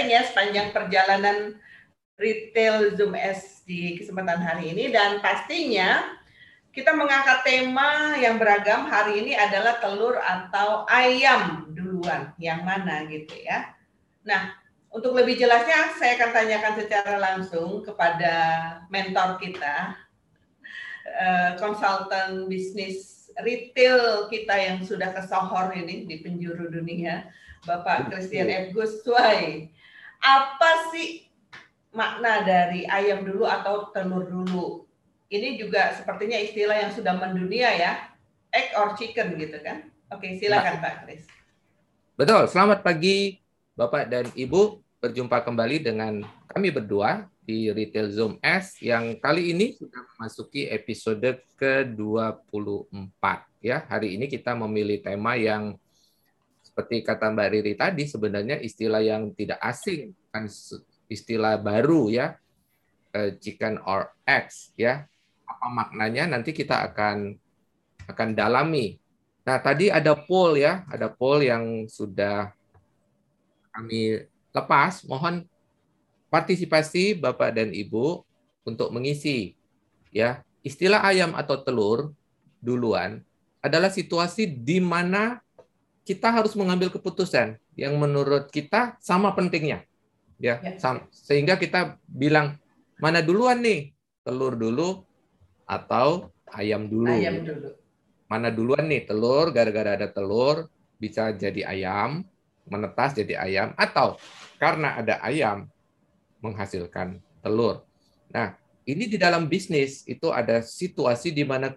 ya sepanjang perjalanan retail Zoom S di kesempatan hari ini dan pastinya kita mengangkat tema yang beragam hari ini adalah telur atau ayam duluan yang mana gitu ya. Nah, untuk lebih jelasnya saya akan tanyakan secara langsung kepada mentor kita eh, konsultan bisnis retail kita yang sudah kesohor ini di penjuru dunia, Bapak Christian F. Guswai apa sih makna dari ayam dulu atau telur dulu? Ini juga sepertinya istilah yang sudah mendunia ya, egg or chicken gitu kan? Oke, silakan Pak Kris. Betul. Selamat pagi Bapak dan Ibu. Berjumpa kembali dengan kami berdua di Retail Zoom S yang kali ini sudah memasuki episode ke-24 ya. Hari ini kita memilih tema yang seperti kata Mbak Riri tadi sebenarnya istilah yang tidak asing kan istilah baru ya eh, chicken or eggs ya. Apa maknanya? Nanti kita akan akan dalami. Nah tadi ada poll ya ada poll yang sudah kami lepas. Mohon partisipasi Bapak dan Ibu untuk mengisi ya. Istilah ayam atau telur duluan adalah situasi di mana kita harus mengambil keputusan yang menurut kita sama pentingnya. Ya, ya. sehingga kita bilang mana duluan nih? Telur dulu atau ayam dulu? Ayam dulu. Mana duluan nih? Telur gara-gara ada telur bisa jadi ayam, menetas jadi ayam atau karena ada ayam menghasilkan telur. Nah, ini di dalam bisnis itu ada situasi di mana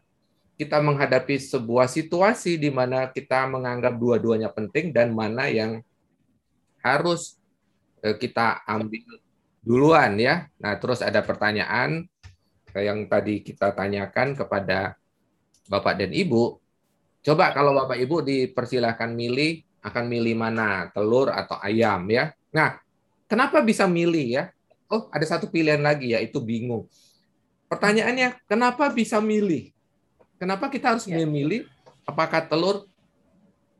kita menghadapi sebuah situasi di mana kita menganggap dua-duanya penting dan mana yang harus kita ambil duluan ya. Nah, terus ada pertanyaan yang tadi kita tanyakan kepada Bapak dan Ibu. Coba kalau Bapak Ibu dipersilahkan milih, akan milih mana, telur atau ayam ya. Nah, kenapa bisa milih ya? Oh, ada satu pilihan lagi yaitu bingung. Pertanyaannya, kenapa bisa milih? Kenapa kita harus ya. memilih apakah telur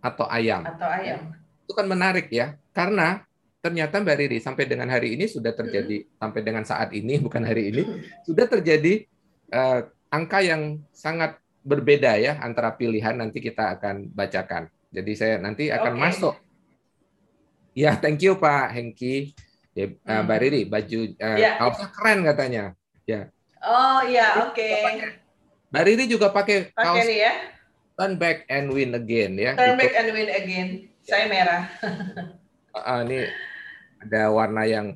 atau ayam? Atau ayam. Itu kan menarik ya, karena ternyata Mbak Riri sampai dengan hari ini sudah terjadi hmm. sampai dengan saat ini bukan hari ini sudah terjadi uh, angka yang sangat berbeda ya antara pilihan nanti kita akan bacakan. Jadi saya nanti akan okay. masuk. Ya, thank you Pak Hengki. Ya, uh, Mbak Riri, baju uh, yeah. kaosnya keren katanya. Ya. Oh iya, oke. Okay. Mbak Riri juga pakai kaos nih ya. Turn back and win again ya. Turn back and win again. Saya merah. uh, ini ada warna yang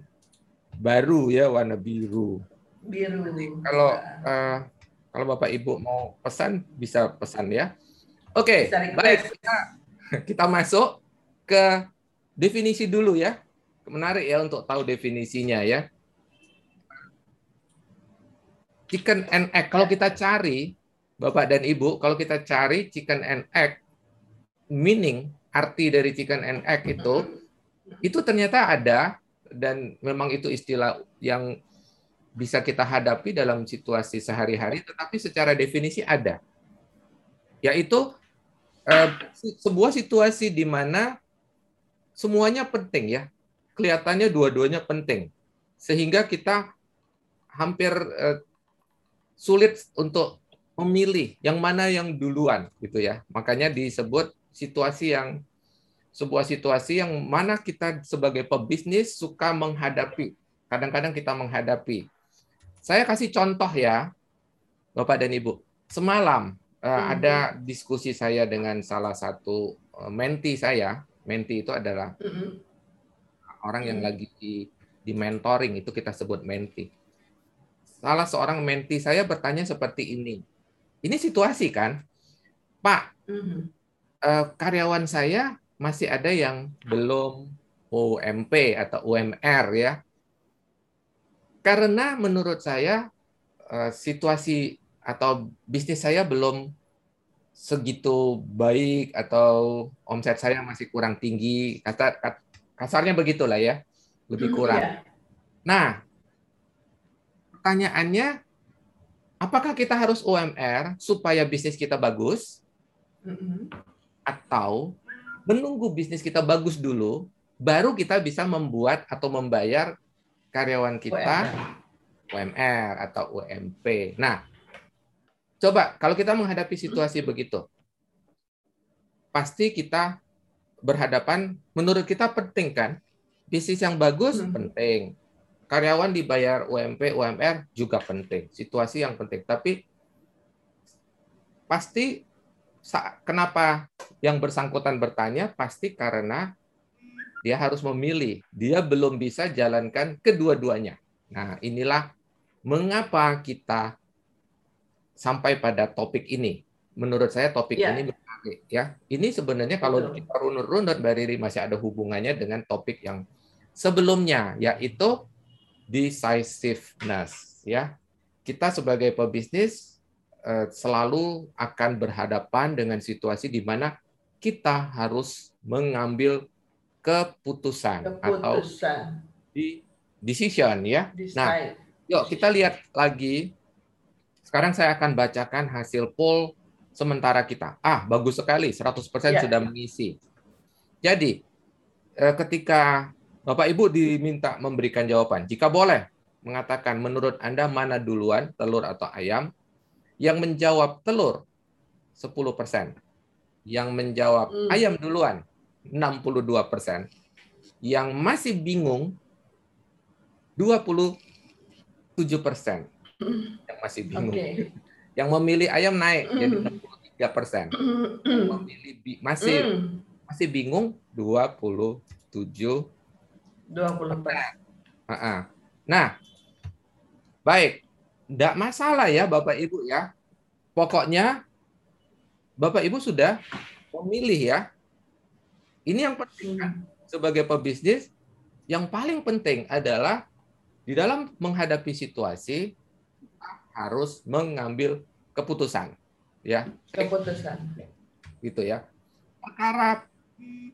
baru ya, warna biru. Biru. Jadi, kalau uh, kalau Bapak Ibu mau pesan bisa pesan ya. Oke, okay, baik kita, kita masuk ke definisi dulu ya. Menarik ya untuk tahu definisinya ya chicken and egg. Kalau kita cari, Bapak dan Ibu, kalau kita cari chicken and egg, meaning, arti dari chicken and egg itu, itu ternyata ada, dan memang itu istilah yang bisa kita hadapi dalam situasi sehari-hari, tetapi secara definisi ada. Yaitu eh, sebuah situasi di mana semuanya penting ya. Kelihatannya dua-duanya penting. Sehingga kita hampir eh, sulit untuk memilih yang mana yang duluan gitu ya. Makanya disebut situasi yang sebuah situasi yang mana kita sebagai pebisnis suka menghadapi. Kadang-kadang kita menghadapi. Saya kasih contoh ya, Bapak dan Ibu. Semalam uh, ada diskusi saya dengan salah satu uh, menti saya. Menti itu adalah mm-hmm. orang yang lagi di, di mentoring itu kita sebut menti salah seorang menti saya bertanya seperti ini. Ini situasi kan, Pak, mm-hmm. uh, karyawan saya masih ada yang belum UMP atau UMR ya. Karena menurut saya uh, situasi atau bisnis saya belum segitu baik atau omset saya masih kurang tinggi, kata kasarnya begitulah ya, lebih mm-hmm, kurang. Yeah. Nah, pertanyaannya, apakah kita harus UMR supaya bisnis kita bagus? Atau menunggu bisnis kita bagus dulu, baru kita bisa membuat atau membayar karyawan kita UMR atau UMP. Nah, coba kalau kita menghadapi situasi begitu, pasti kita berhadapan, menurut kita penting kan? Bisnis yang bagus hmm. penting, karyawan dibayar UMP, UMR juga penting, situasi yang penting. Tapi pasti kenapa yang bersangkutan bertanya? Pasti karena dia harus memilih. Dia belum bisa jalankan kedua-duanya. Nah, inilah mengapa kita sampai pada topik ini. Menurut saya topik ya. ini menarik ya. Ini sebenarnya kalau kita runut-runut Mbak Riri masih ada hubungannya dengan topik yang sebelumnya yaitu decisiveness ya. Kita sebagai pebisnis selalu akan berhadapan dengan situasi di mana kita harus mengambil keputusan, keputusan. atau di decision ya. Decide. Nah, yuk kita lihat lagi. Sekarang saya akan bacakan hasil poll sementara kita. Ah, bagus sekali, 100% ya. sudah mengisi. Jadi, eh, ketika Bapak Ibu diminta memberikan jawaban, jika boleh mengatakan menurut Anda mana duluan, telur atau ayam, yang menjawab telur 10%, yang menjawab hmm. ayam duluan 62 persen. Yang masih bingung 27 persen. Yang masih bingung. Okay. Yang memilih ayam naik jadi 63 persen. Memilih masih masih bingung 27 20 persen. Nah, baik, tidak masalah ya Bapak Ibu ya. Pokoknya Bapak Ibu sudah memilih ya ini yang penting kan? sebagai pebisnis yang paling penting adalah di dalam menghadapi situasi harus mengambil keputusan ya keputusan gitu ya perkara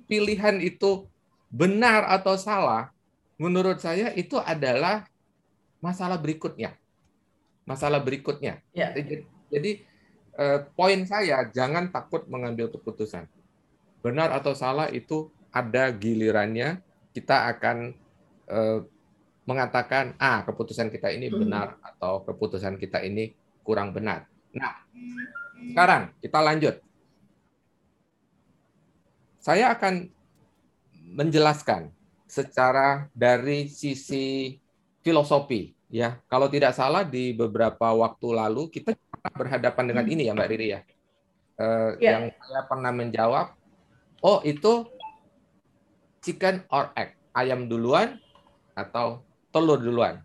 pilihan itu benar atau salah menurut saya itu adalah masalah berikutnya masalah berikutnya ya. jadi eh, poin saya jangan takut mengambil keputusan benar atau salah itu ada gilirannya kita akan eh, mengatakan ah keputusan kita ini hmm. benar atau keputusan kita ini kurang benar. Nah, sekarang kita lanjut. Saya akan menjelaskan secara dari sisi filosofi ya. Kalau tidak salah di beberapa waktu lalu kita berhadapan dengan ini ya Mbak Riri ya. Uh, ya. Yang saya pernah menjawab oh itu chicken or egg, ayam duluan atau telur duluan?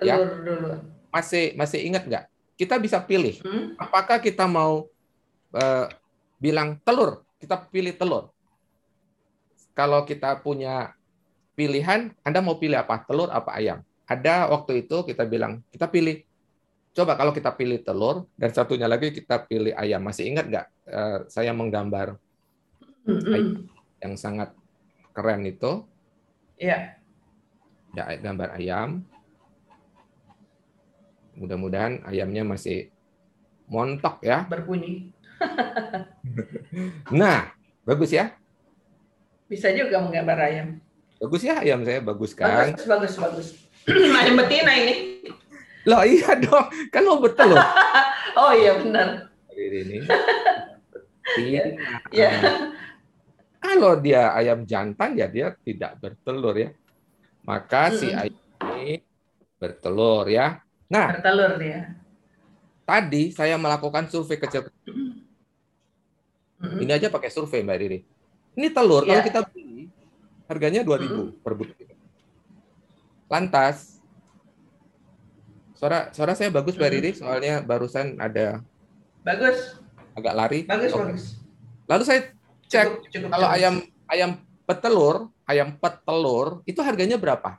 Ya. Telur ya? duluan. Masih masih ingat nggak? Kita bisa pilih. Hmm? Apakah kita mau uh, bilang telur? Kita pilih telur. Kalau kita punya pilihan, Anda mau pilih apa? Telur apa ayam? Ada waktu itu kita bilang, kita pilih. Coba kalau kita pilih telur, dan satunya lagi kita pilih ayam. Masih ingat nggak uh, saya menggambar yang sangat keren itu. Iya. Ya, gambar ayam. Mudah-mudahan ayamnya masih montok ya. Berbunyi. nah, bagus ya? Bisa juga menggambar ayam. Bagus ya ayam saya, bagus kan? Bagus, bagus, bagus. Ayam betina ini. Loh iya dong, kan mau bertelur. oh iya benar. Ini. Iya. Ya. Kalau dia ayam jantan ya dia tidak bertelur ya. Maka si ayam ini bertelur ya. Nah, bertelur dia. Tadi saya melakukan survei kecil. Ini aja pakai survei Mbak Riri. Ini telur yeah. kalau kita beli harganya 2000 mm per butir. Lantas suara suara saya bagus Mbak Riri soalnya barusan ada Bagus. Agak lari. Bagus, oh. bagus. Lalu saya cek cukup, cukup kalau ayam ayam petelur, ayam petelur itu harganya berapa?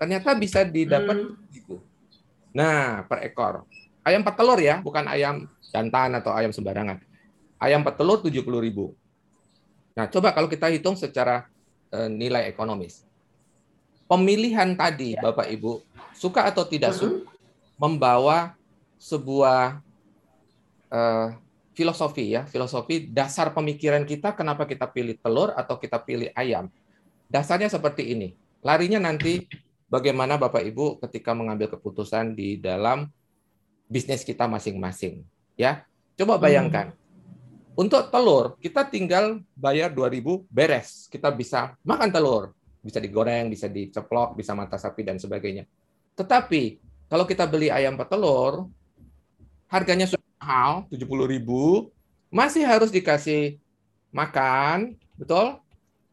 Ternyata bisa didapat hmm. Nah, per ekor. Ayam petelur ya, bukan ayam jantan atau ayam sembarangan. Ayam petelur 70.000. Nah, coba kalau kita hitung secara e, nilai ekonomis. Pemilihan tadi, ya. Bapak Ibu, suka atau tidak hmm. suka, membawa sebuah uh, filosofi ya, filosofi dasar pemikiran kita kenapa kita pilih telur atau kita pilih ayam. dasarnya seperti ini. Larinya nanti bagaimana Bapak Ibu ketika mengambil keputusan di dalam bisnis kita masing-masing. Ya, coba bayangkan. Hmm. Untuk telur, kita tinggal bayar 2000 beres. Kita bisa makan telur. Bisa digoreng, bisa diceplok, bisa mata sapi, dan sebagainya. Tetapi, kalau kita beli ayam petelur, harganya sudah mahal, 70.000, masih harus dikasih makan, betul?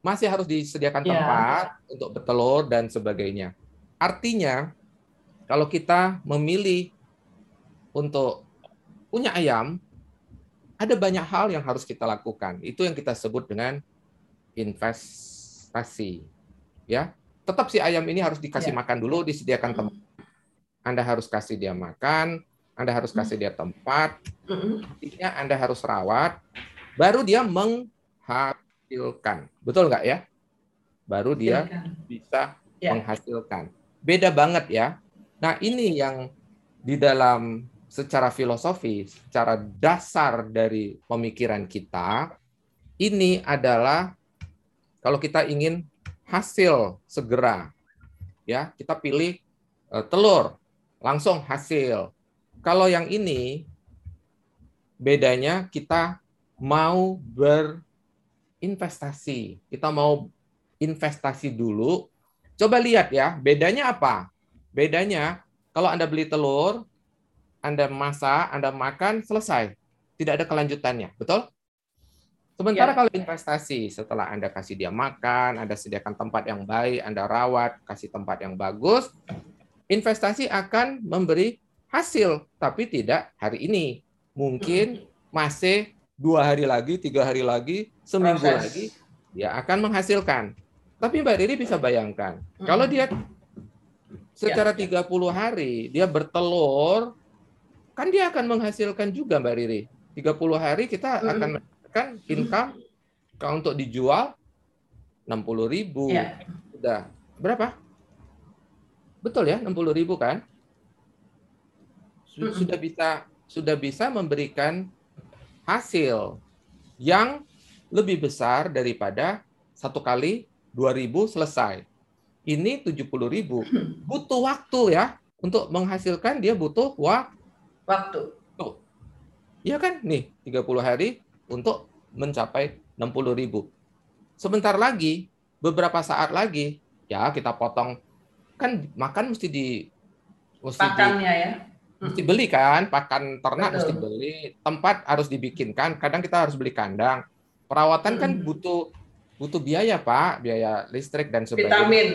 Masih harus disediakan ya. tempat untuk bertelur dan sebagainya. Artinya, kalau kita memilih untuk punya ayam, ada banyak hal yang harus kita lakukan. Itu yang kita sebut dengan investasi. Ya, tetap si ayam ini harus dikasih ya. makan dulu, disediakan hmm. tempat. Anda harus kasih dia makan, Anda harus kasih dia tempat, artinya Anda harus rawat, baru dia menghasilkan. Betul nggak ya? Baru dia bisa ya. menghasilkan. Beda banget ya. Nah ini yang di dalam secara filosofi, secara dasar dari pemikiran kita, ini adalah kalau kita ingin hasil segera, ya kita pilih uh, telur, langsung hasil. Kalau yang ini bedanya kita mau berinvestasi, kita mau investasi dulu. Coba lihat ya, bedanya apa? Bedanya kalau Anda beli telur, anda masak, Anda makan, selesai. Tidak ada kelanjutannya. Betul? Sementara ya. kalau investasi, setelah Anda kasih dia makan, Anda sediakan tempat yang baik, Anda rawat, kasih tempat yang bagus, investasi akan memberi hasil, tapi tidak hari ini. Mungkin masih dua hari lagi, tiga hari lagi, seminggu Proses. lagi, dia akan menghasilkan. Tapi Mbak Riri bisa bayangkan, kalau dia secara 30 hari, dia bertelur kan dia akan menghasilkan juga Mbak Riri. 30 hari kita hmm. akan mendapatkan income kalau untuk dijual 60 ribu. Ya. Sudah berapa? Betul ya, 60 ribu kan? Sudah bisa sudah bisa memberikan hasil yang lebih besar daripada satu kali 2000 selesai. Ini 70 ribu. Butuh waktu ya untuk menghasilkan dia butuh waktu waktu. Tuh. Iya kan? Nih, 30 hari untuk mencapai 60 ribu. Sebentar lagi, beberapa saat lagi, ya kita potong. Kan makan mesti di... Mesti Pakannya di, ya? Mesti beli kan, pakan ternak Betul. mesti beli. Tempat harus dibikinkan, kadang kita harus beli kandang. Perawatan hmm. kan butuh butuh biaya pak, biaya listrik dan sebagainya. Vitamin.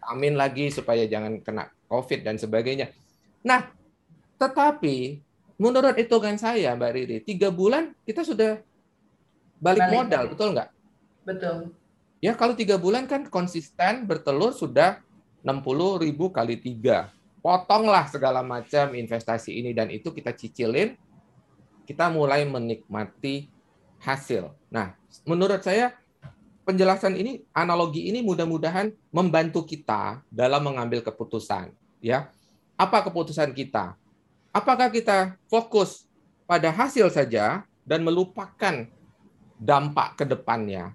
Vitamin lagi supaya jangan kena COVID dan sebagainya. Nah, tetapi menurut hitungan saya, Mbak Riri, tiga bulan kita sudah balik, balik. modal, betul nggak? Betul. Ya kalau tiga bulan kan konsisten bertelur sudah 60 ribu kali tiga. Potonglah segala macam investasi ini dan itu kita cicilin, kita mulai menikmati hasil. Nah, menurut saya penjelasan ini, analogi ini mudah-mudahan membantu kita dalam mengambil keputusan. Ya, apa keputusan kita? Apakah kita fokus pada hasil saja dan melupakan dampak ke depannya?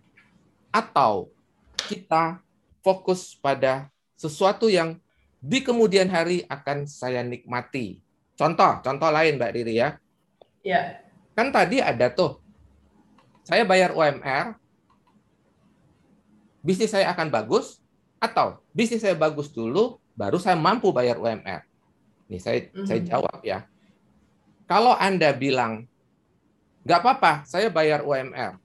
Atau kita fokus pada sesuatu yang di kemudian hari akan saya nikmati. Contoh, contoh lain Mbak Riri ya. Ya. Kan tadi ada tuh, saya bayar UMR, bisnis saya akan bagus, atau bisnis saya bagus dulu, baru saya mampu bayar UMR. Nih saya mm-hmm. saya jawab ya. Kalau Anda bilang nggak apa-apa, saya bayar UMR.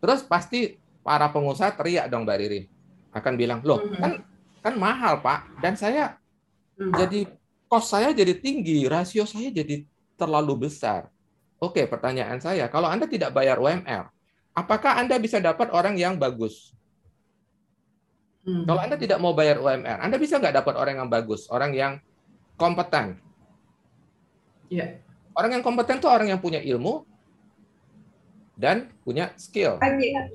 Terus pasti para pengusaha teriak dong Mbak Riri. Akan bilang, loh mm-hmm. kan kan mahal Pak. Dan saya mm-hmm. jadi kos saya jadi tinggi, rasio saya jadi terlalu besar. Oke, pertanyaan saya, kalau Anda tidak bayar UMR, apakah Anda bisa dapat orang yang bagus? Hmm. Kalau Anda tidak mau bayar UMR, Anda bisa nggak dapat orang yang bagus, orang yang kompeten? Yeah. Orang yang kompeten itu orang yang punya ilmu dan punya skill, yeah.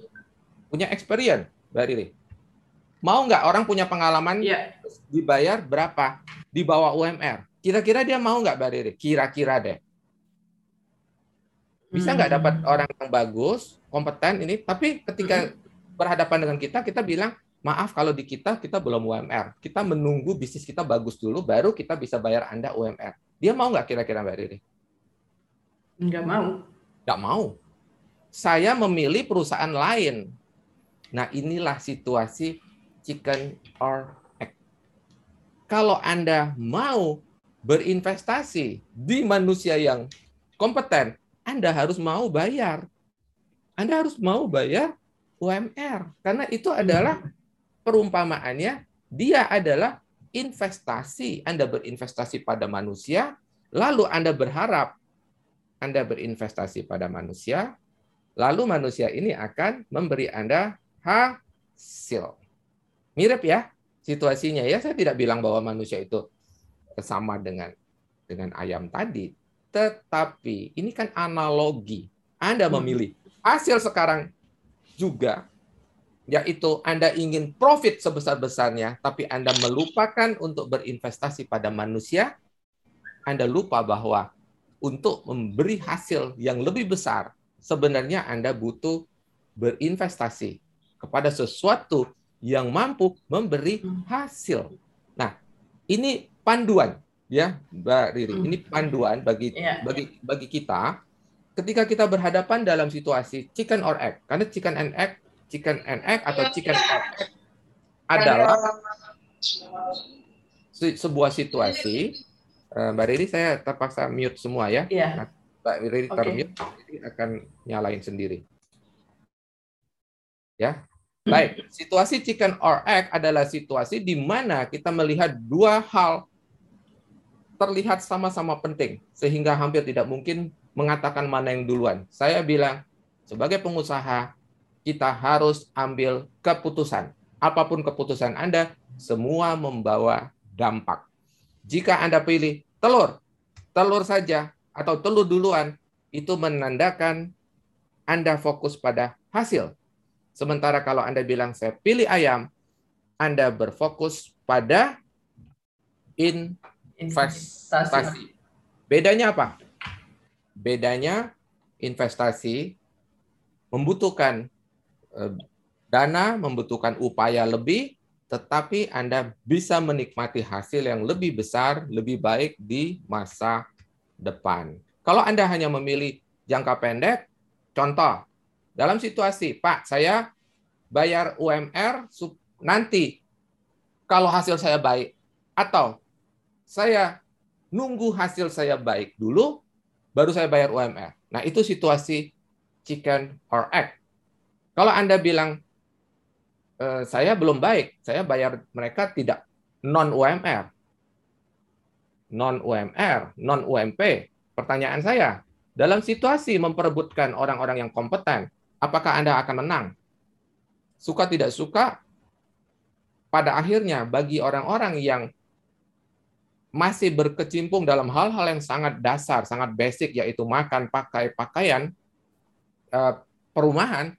punya experience, Mbak Riri. Mau nggak orang punya pengalaman yeah. dibayar berapa di bawah UMR? Kira-kira dia mau nggak, Mbak Riri? Kira-kira deh. Bisa nggak dapat orang yang bagus, kompeten ini, tapi ketika berhadapan dengan kita, kita bilang, maaf kalau di kita, kita belum UMR. Kita menunggu bisnis kita bagus dulu, baru kita bisa bayar Anda UMR. Dia mau nggak kira-kira Mbak Riri? Nggak mau. Nggak mau. Saya memilih perusahaan lain. Nah inilah situasi chicken or egg. Kalau Anda mau berinvestasi di manusia yang kompeten, Anda harus mau bayar. Anda harus mau bayar UMR karena itu adalah perumpamaannya dia adalah investasi. Anda berinvestasi pada manusia, lalu Anda berharap Anda berinvestasi pada manusia, lalu manusia ini akan memberi Anda hasil. Mirip ya situasinya ya. Saya tidak bilang bahwa manusia itu sama dengan dengan ayam tadi, tetapi ini kan analogi. Anda hmm. memilih hasil sekarang juga yaitu Anda ingin profit sebesar-besarnya, tapi Anda melupakan untuk berinvestasi pada manusia, Anda lupa bahwa untuk memberi hasil yang lebih besar, sebenarnya Anda butuh berinvestasi kepada sesuatu yang mampu memberi hmm. hasil. Nah, ini panduan ya, Mbak Riri. Hmm. Ini panduan bagi yeah. bagi bagi kita ketika kita berhadapan dalam situasi chicken or egg. Karena chicken and egg, chicken and egg atau iya. chicken or egg adalah sebuah situasi. Eh, Mbak Riri, saya terpaksa mute semua ya. Yeah. Nah, Mbak Riri okay. termute, akan nyalain sendiri. Ya, Baik, situasi chicken or egg adalah situasi di mana kita melihat dua hal terlihat sama-sama penting sehingga hampir tidak mungkin mengatakan mana yang duluan. Saya bilang sebagai pengusaha kita harus ambil keputusan. Apa pun keputusan Anda, semua membawa dampak. Jika Anda pilih telur, telur saja atau telur duluan, itu menandakan Anda fokus pada hasil Sementara kalau Anda bilang saya pilih ayam, Anda berfokus pada investasi. Bedanya apa? Bedanya investasi membutuhkan dana, membutuhkan upaya lebih, tetapi Anda bisa menikmati hasil yang lebih besar, lebih baik di masa depan. Kalau Anda hanya memilih jangka pendek, contoh, dalam situasi, Pak, saya bayar UMR nanti kalau hasil saya baik atau saya nunggu hasil saya baik dulu baru saya bayar UMR. Nah, itu situasi chicken or egg. Kalau Anda bilang e, saya belum baik, saya bayar mereka tidak non UMR. Non UMR, non UMP. Pertanyaan saya, dalam situasi memperebutkan orang-orang yang kompeten, apakah Anda akan menang? Suka tidak suka, pada akhirnya bagi orang-orang yang masih berkecimpung dalam hal-hal yang sangat dasar, sangat basic, yaitu makan, pakai, pakaian, eh, perumahan,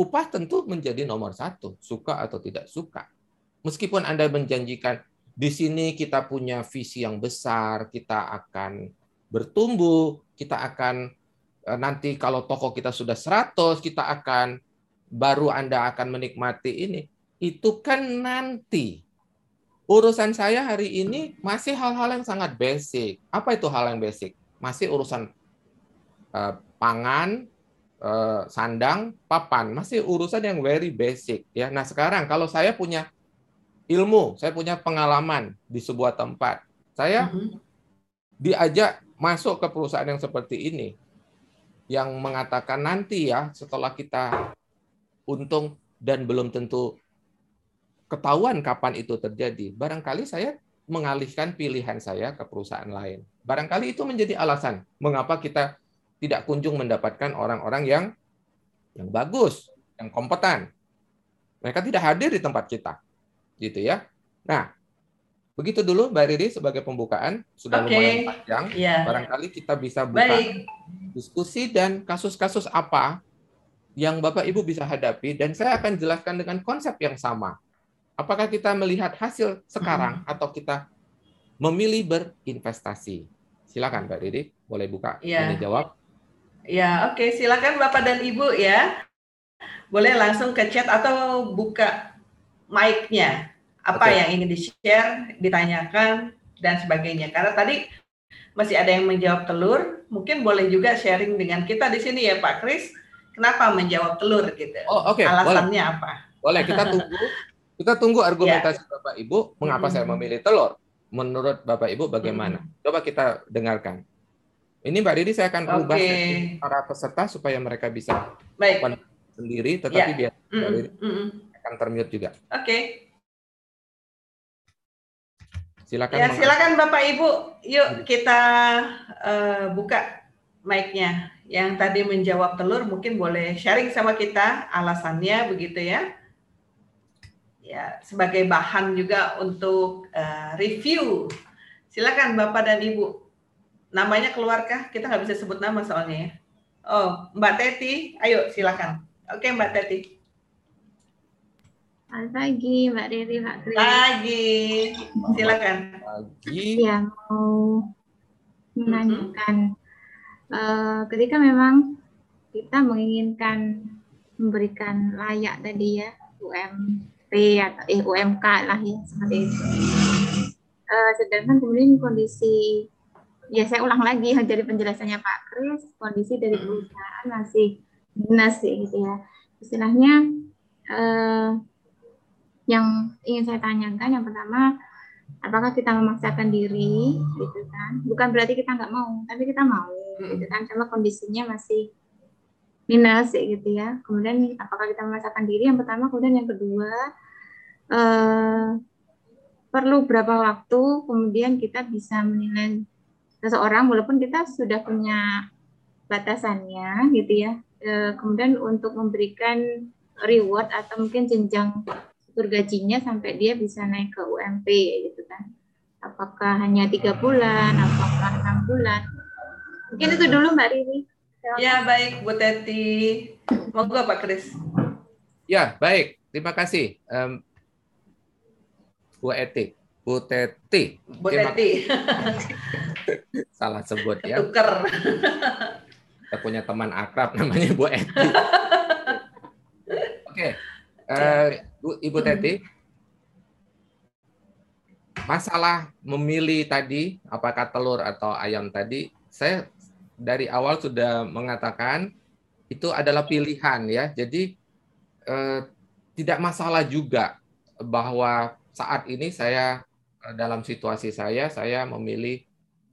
upah tentu menjadi nomor satu, suka atau tidak suka. Meskipun Anda menjanjikan di sini kita punya visi yang besar, kita akan bertumbuh, kita akan Eh, nanti kalau toko kita sudah 100, kita akan baru Anda akan menikmati ini. Itu kan nanti. Urusan saya hari ini masih hal-hal yang sangat basic. Apa itu hal yang basic? Masih urusan uh, pangan, uh, sandang, papan. Masih urusan yang very basic ya. Nah, sekarang kalau saya punya ilmu, saya punya pengalaman di sebuah tempat. Saya mm-hmm. diajak masuk ke perusahaan yang seperti ini yang mengatakan nanti ya setelah kita untung dan belum tentu ketahuan kapan itu terjadi. Barangkali saya mengalihkan pilihan saya ke perusahaan lain. Barangkali itu menjadi alasan mengapa kita tidak kunjung mendapatkan orang-orang yang yang bagus, yang kompeten. Mereka tidak hadir di tempat kita. Gitu ya. Nah, begitu dulu Mbak Riri sebagai pembukaan sudah okay. lumayan panjang. Yeah. Barangkali kita bisa buka Baik diskusi dan kasus-kasus apa yang Bapak Ibu bisa hadapi dan saya akan jelaskan dengan konsep yang sama. Apakah kita melihat hasil sekarang atau kita memilih berinvestasi? Silakan Mbak Didi, boleh buka ya. ini jawab. Ya, oke. Silakan Bapak dan Ibu ya. Boleh langsung ke chat atau buka mic-nya. Apa okay. yang ingin di-share, ditanyakan, dan sebagainya. Karena tadi masih ada yang menjawab telur, mungkin boleh juga sharing dengan kita di sini ya Pak Kris. Kenapa menjawab telur gitu? Oh, oke. Okay. Alasannya boleh. apa? Boleh, kita tunggu. Kita tunggu argumentasi yeah. Bapak Ibu mengapa hmm. saya memilih telur. Menurut Bapak Ibu bagaimana? Hmm. Coba kita dengarkan. Ini Mbak Didi saya akan ubah okay. para peserta supaya mereka bisa Baik. sendiri, tetapi yeah. biar mm -mm. akan termute juga. Oke. Okay. Silakan. Ya, silakan Bapak Ibu. Yuk kita uh, buka mic-nya. Yang tadi menjawab telur mungkin boleh sharing sama kita alasannya begitu ya. Ya, sebagai bahan juga untuk uh, review. Silakan Bapak dan Ibu. Namanya keluarkah? Kita nggak bisa sebut nama soalnya ya. Oh, Mbak Teti, ayo silakan. Oke, Mbak Teti. Selamat pagi Mbak Riri, Mbak Kris. Pagi, silakan. Pagi. Ya mau menanyakan mm-hmm. uh, ketika memang kita menginginkan memberikan layak tadi ya UMP atau eh, UMK lah ya seperti itu. Uh, sedangkan kemudian kondisi ya saya ulang lagi yang jadi penjelasannya Pak Kris kondisi dari perusahaan masih dinas gitu ya. Istilahnya uh, yang ingin saya tanyakan yang pertama apakah kita memaksakan diri gitu kan? Bukan berarti kita nggak mau tapi kita mau gitu kan? Cuma kondisinya masih minus gitu ya. Kemudian apakah kita memaksakan diri? Yang pertama kemudian yang kedua eh, perlu berapa waktu kemudian kita bisa menilai seseorang walaupun kita sudah punya batasannya gitu ya eh, kemudian untuk memberikan reward atau mungkin jenjang struktur gajinya sampai dia bisa naik ke UMP gitu kan. Apakah hanya tiga bulan, apakah enam bulan? Mungkin itu dulu Mbak Riri. Ya baik Bu Teti. Monggo Pak Kris. Ya baik, terima kasih um, Bu Eti. Bu Teti. Bu Teti. Salah sebut ya. Tuker. Kita punya teman akrab namanya Bu Eti. Oke. Okay. Uh, Bu, Ibu Teti, masalah memilih tadi apakah telur atau ayam tadi, saya dari awal sudah mengatakan itu adalah pilihan ya. Jadi eh, tidak masalah juga bahwa saat ini saya eh, dalam situasi saya saya memilih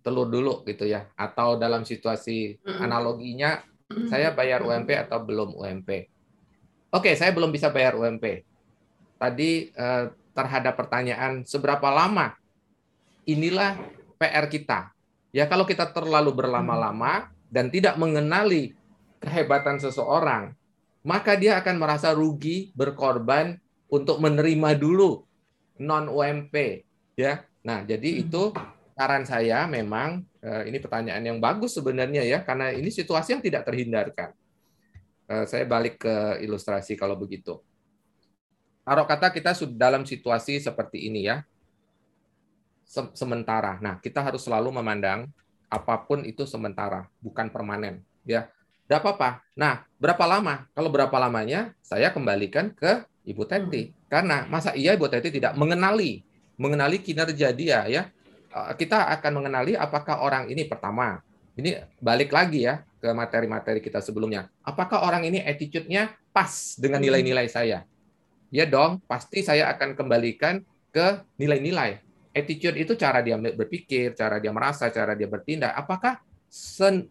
telur dulu gitu ya. Atau dalam situasi analoginya saya bayar UMP atau belum UMP. Oke, saya belum bisa bayar UMP tadi eh, terhadap pertanyaan seberapa lama inilah PR kita. Ya kalau kita terlalu berlama-lama dan tidak mengenali kehebatan seseorang, maka dia akan merasa rugi berkorban untuk menerima dulu non UMP ya. Nah, jadi itu saran saya memang eh, ini pertanyaan yang bagus sebenarnya ya karena ini situasi yang tidak terhindarkan. Eh, saya balik ke ilustrasi kalau begitu. Taruh kata kita sudah dalam situasi seperti ini ya, sementara. Nah, kita harus selalu memandang apa pun itu sementara, bukan permanen. Ya, tidak apa-apa. Nah, berapa lama? Kalau berapa lamanya, saya kembalikan ke Ibu Teti. Karena masa iya Ibu Teti tidak mengenali, mengenali kinerja dia ya. Eh, kita akan mengenali apakah orang ini pertama. Ini balik lagi ya ke materi-materi kita sebelumnya. Apakah orang ini attitude-nya pas dengan nilai-nilai saya? ya dong, pasti saya akan kembalikan ke nilai-nilai. Attitude itu cara dia berpikir, cara dia merasa, cara dia bertindak. Apakah sen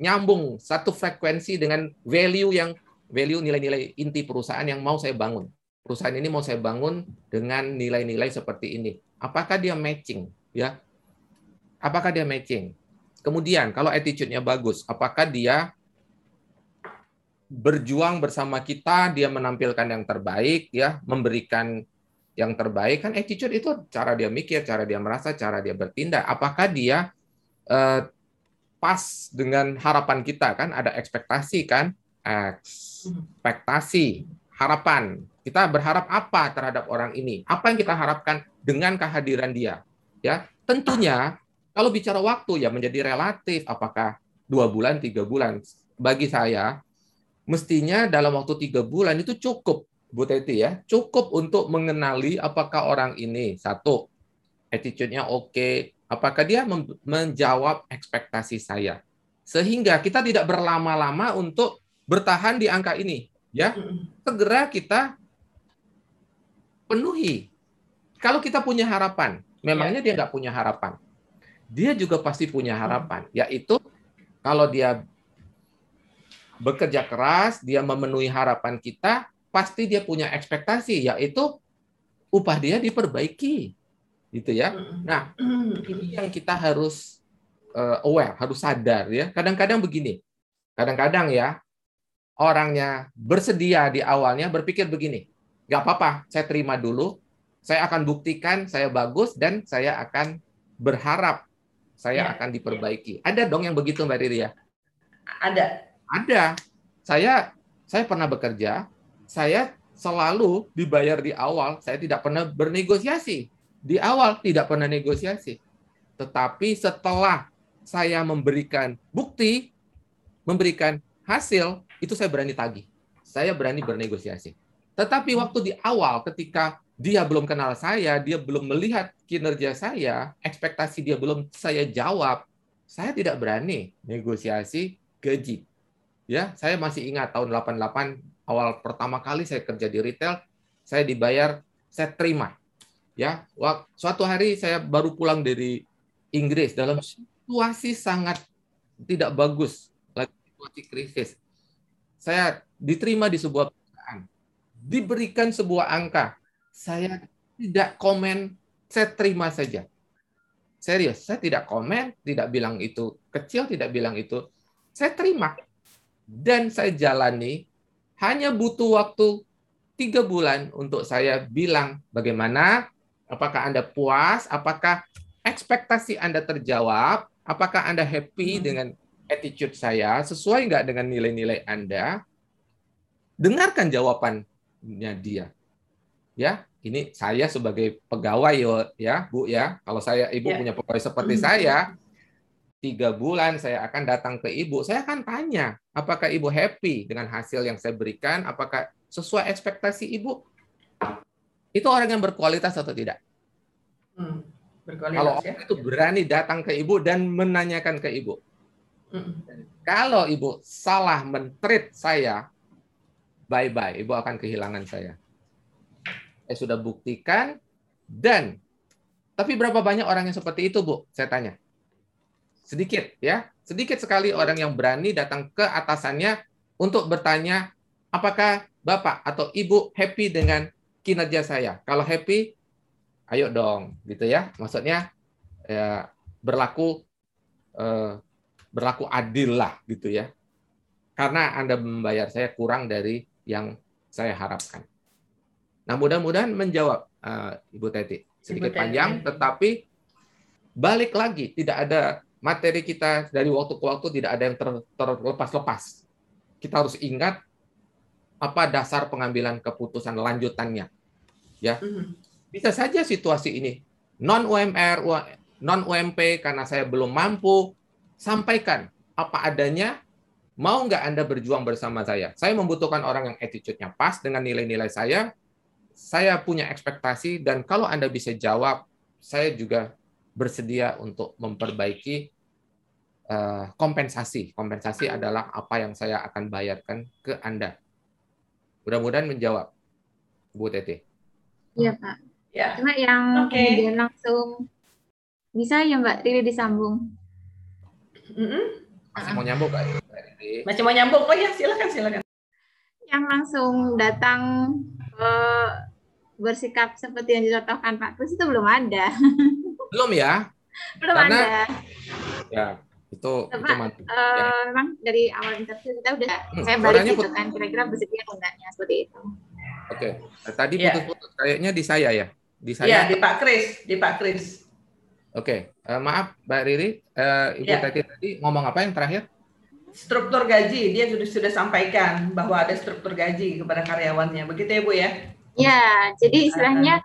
nyambung satu frekuensi dengan value yang value nilai-nilai inti perusahaan yang mau saya bangun. Perusahaan ini mau saya bangun dengan nilai-nilai seperti ini. Apakah dia matching? Ya, apakah dia matching? Kemudian kalau attitude-nya bagus, apakah dia berjuang bersama kita, dia menampilkan yang terbaik, ya, memberikan yang terbaik kan attitude itu cara dia mikir, cara dia merasa, cara dia bertindak. Apakah dia eh, pas dengan harapan kita kan? Ada ekspektasi kan? Ekspektasi, harapan. Kita berharap apa terhadap orang ini? Apa yang kita harapkan dengan kehadiran dia? Ya, tentunya kalau bicara waktu ya menjadi relatif. Apakah dua bulan, tiga bulan? bagi saya mestinya dalam waktu tiga bulan itu cukup, Bu Teti ya, cukup untuk mengenali apakah orang ini satu attitude-nya oke, apakah dia menjawab ekspektasi saya, sehingga kita tidak berlama-lama untuk bertahan di angka ini, ya. Segera kita penuhi. Kalau kita punya harapan, memangnya dia nggak punya harapan dia juga pasti punya harapan, yaitu kalau dia bekerja keras, dia memenuhi harapan kita, pasti dia punya ekspektasi, yaitu upah dia diperbaiki, gitu ya. Nah, ini yang kita harus uh, aware, harus sadar ya. Kadang-kadang begini, kadang-kadang ya orangnya bersedia di awalnya berpikir begini, nggak apa-apa, saya terima dulu, saya akan buktikan saya bagus dan saya akan berharap saya ya. akan diperbaiki. Ada dong yang begitu Mbak Riri ya? Ada. Ada. Saya saya pernah bekerja, saya selalu dibayar di awal, saya tidak pernah bernegosiasi. Di awal tidak pernah negosiasi. Tetapi setelah saya memberikan bukti, memberikan hasil, itu saya berani tagih. Saya berani bernegosiasi. Tetapi waktu di awal ketika dia belum kenal saya, dia belum melihat kinerja saya, ekspektasi dia belum saya jawab, saya tidak berani negosiasi gaji. Ya, saya masih ingat tahun 88 awal pertama kali saya kerja di retail, saya dibayar, saya terima. Ya, suatu hari saya baru pulang dari Inggris dalam situasi sangat tidak bagus, lagi situasi krisis. Saya diterima di sebuah diberikan sebuah angka, saya tidak komen, saya terima saja. Serius, saya tidak komen, tidak bilang itu kecil, tidak bilang itu. Saya terima. Dan saya jalani, hanya butuh waktu tiga bulan untuk saya bilang bagaimana, apakah Anda puas, apakah ekspektasi Anda terjawab, apakah Anda happy hmm. dengan attitude saya, sesuai nggak dengan nilai-nilai Anda, dengarkan jawabannya dia. Ya, ini saya sebagai pegawai ya Bu ya kalau saya Ibu yeah. punya pegawai seperti mm -hmm. saya tiga bulan saya akan datang ke Ibu saya akan tanya apakah Ibu happy dengan hasil yang saya berikan apakah sesuai ekspektasi Ibu itu orang yang berkualitas atau tidak hmm, kalau ya. itu berani datang ke Ibu dan menanyakan ke Ibu hmm. kalau Ibu salah mentreat saya bye bye Ibu akan kehilangan saya saya sudah buktikan dan tapi berapa banyak orang yang seperti itu, Bu? Saya tanya. Sedikit ya. Sedikit sekali orang yang berani datang ke atasannya untuk bertanya apakah Bapak atau Ibu happy dengan kinerja saya. Kalau happy, ayo dong, gitu ya. Maksudnya ya, berlaku eh, berlaku adil lah, gitu ya. Karena Anda membayar saya kurang dari yang saya harapkan. Nah, mudah-mudahan menjawab uh, Ibu Teti. Sedikit Ibu panjang, tetapi balik lagi, tidak ada materi kita dari waktu ke waktu tidak ada yang ter, terlepas-lepas. Kita harus ingat apa dasar pengambilan keputusan lanjutannya. Ya, mhm. bisa saja situasi ini non UMR, non UMP karena saya belum mampu, sampaikan apa adanya. Mau nggak Anda berjuang bersama saya? Saya membutuhkan orang yang attitude-nya pas dengan nilai-nilai saya, saya punya ekspektasi dan kalau Anda bisa jawab, saya juga bersedia untuk memperbaiki uh, kompensasi. Kompensasi adalah apa yang saya akan bayarkan ke Anda. Mudah-mudahan menjawab, Bu Tete. Iya, Pak. Ya. Cuma yang okay. kemudian langsung bisa ya Mbak Riri disambung. Mm -hmm. Masih mau nyambung Kak? Masih mau nyambung? Oh ya, silakan, silakan. Yang langsung datang uh, bersikap seperti yang dicontohkan Pak Kris itu belum ada. Belum ya? belum Karena, ada. Ya, itu, Coba, itu mantap. Uh, ya. Memang dari awal interview kita udah hmm, saya balik gitu kan kira-kira bersedia enggaknya seperti itu. Oke, okay. nah, tadi ya. putus-putus kayaknya di saya ya. Di saya. Iya, di Pak Kris, di Pak Kris. Oke, okay. uh, eh, maaf Mbak Riri, uh, Ibu ya. tadi tadi ngomong apa yang terakhir? Struktur gaji, dia sudah sudah sampaikan bahwa ada struktur gaji kepada karyawannya. Begitu ya Bu ya? Ya, jadi istilahnya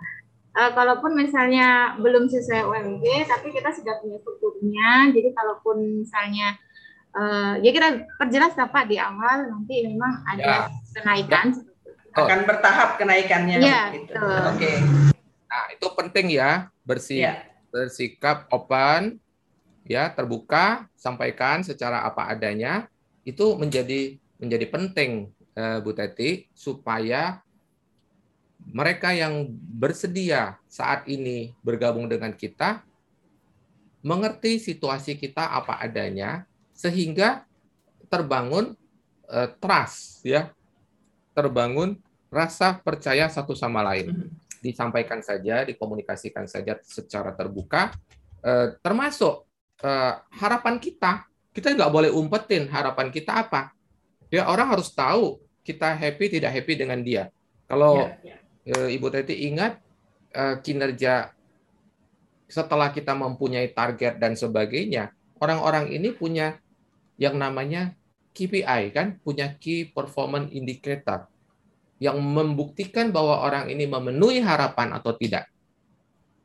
uh, kalaupun misalnya belum sesuai UMG, tapi kita sudah punya strukturnya. Jadi kalaupun misalnya uh, ya kita perjelas Pak di awal nanti memang ada ya. kenaikan. Oh. Akan bertahap kenaikannya. Iya. Gitu. Oke. Okay. Nah itu penting ya bersih ya. bersikap open, ya terbuka, sampaikan secara apa adanya. Itu menjadi menjadi penting uh, Bu Teti supaya mereka yang bersedia saat ini bergabung dengan kita mengerti situasi kita apa adanya sehingga terbangun uh, trust ya terbangun rasa percaya satu sama lain mm-hmm. disampaikan saja dikomunikasikan saja secara terbuka uh, termasuk uh, harapan kita kita nggak boleh umpetin harapan kita apa. Ya orang harus tahu kita happy tidak happy dengan dia. Kalau yeah, yeah Eh, Ibu Teti ingat eh, kinerja setelah kita mempunyai target dan sebagainya, orang-orang ini punya yang namanya KPI kan, punya Key Performance Indicator yang membuktikan bahwa orang ini memenuhi harapan atau tidak.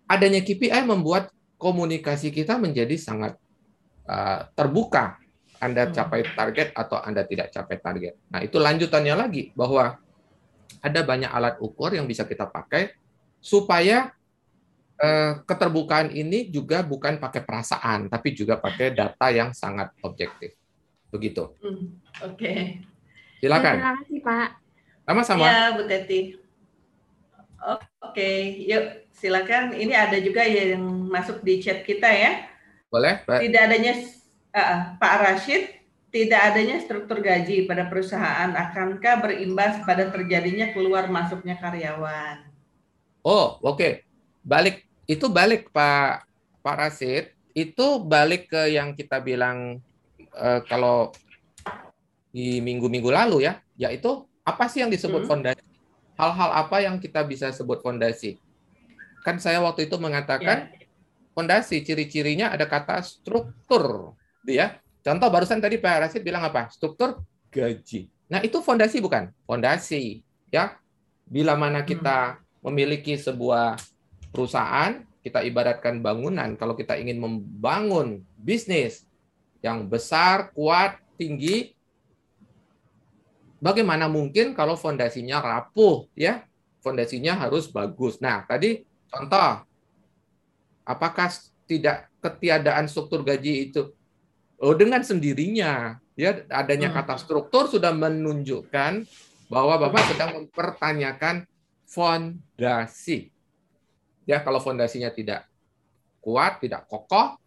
Adanya KPI membuat komunikasi kita menjadi sangat uh, terbuka. Anda capai target atau Anda tidak capai target. Nah, itu lanjutannya lagi bahwa ada banyak alat ukur yang bisa kita pakai supaya eh, keterbukaan ini juga bukan pakai perasaan, tapi juga pakai data yang sangat objektif. Begitu. Hmm, Oke. Okay. Silakan. Terima kasih Pak. Sama-sama. Ya Bu Teti. Oke, okay. yuk silakan. Ini ada juga yang masuk di chat kita ya. Boleh. Pak. Tidak adanya uh, Pak Rashid tidak adanya struktur gaji pada perusahaan akankah berimbas pada terjadinya keluar masuknya karyawan? Oh, oke. Okay. Balik itu balik Pak Pak Rasid, itu balik ke yang kita bilang uh, kalau di minggu-minggu lalu ya, yaitu apa sih yang disebut hmm. fondasi? Hal-hal apa yang kita bisa sebut fondasi? Kan saya waktu itu mengatakan yeah. fondasi ciri-cirinya ada kata struktur, ya Contoh barusan tadi Pak Rasid bilang apa? Struktur gaji. Nah, itu fondasi bukan? Fondasi, ya. Bila mana kita hmm. memiliki sebuah perusahaan, kita ibaratkan bangunan, kalau kita ingin membangun bisnis yang besar, kuat, tinggi, bagaimana mungkin kalau fondasinya rapuh, ya? Fondasinya harus bagus. Nah, tadi contoh, apakah tidak ketiadaan struktur gaji itu Oh, dengan sendirinya, ya adanya hmm. kata struktur sudah menunjukkan bahwa Bapak sedang mempertanyakan fondasi. Ya, kalau fondasinya tidak kuat, tidak kokoh,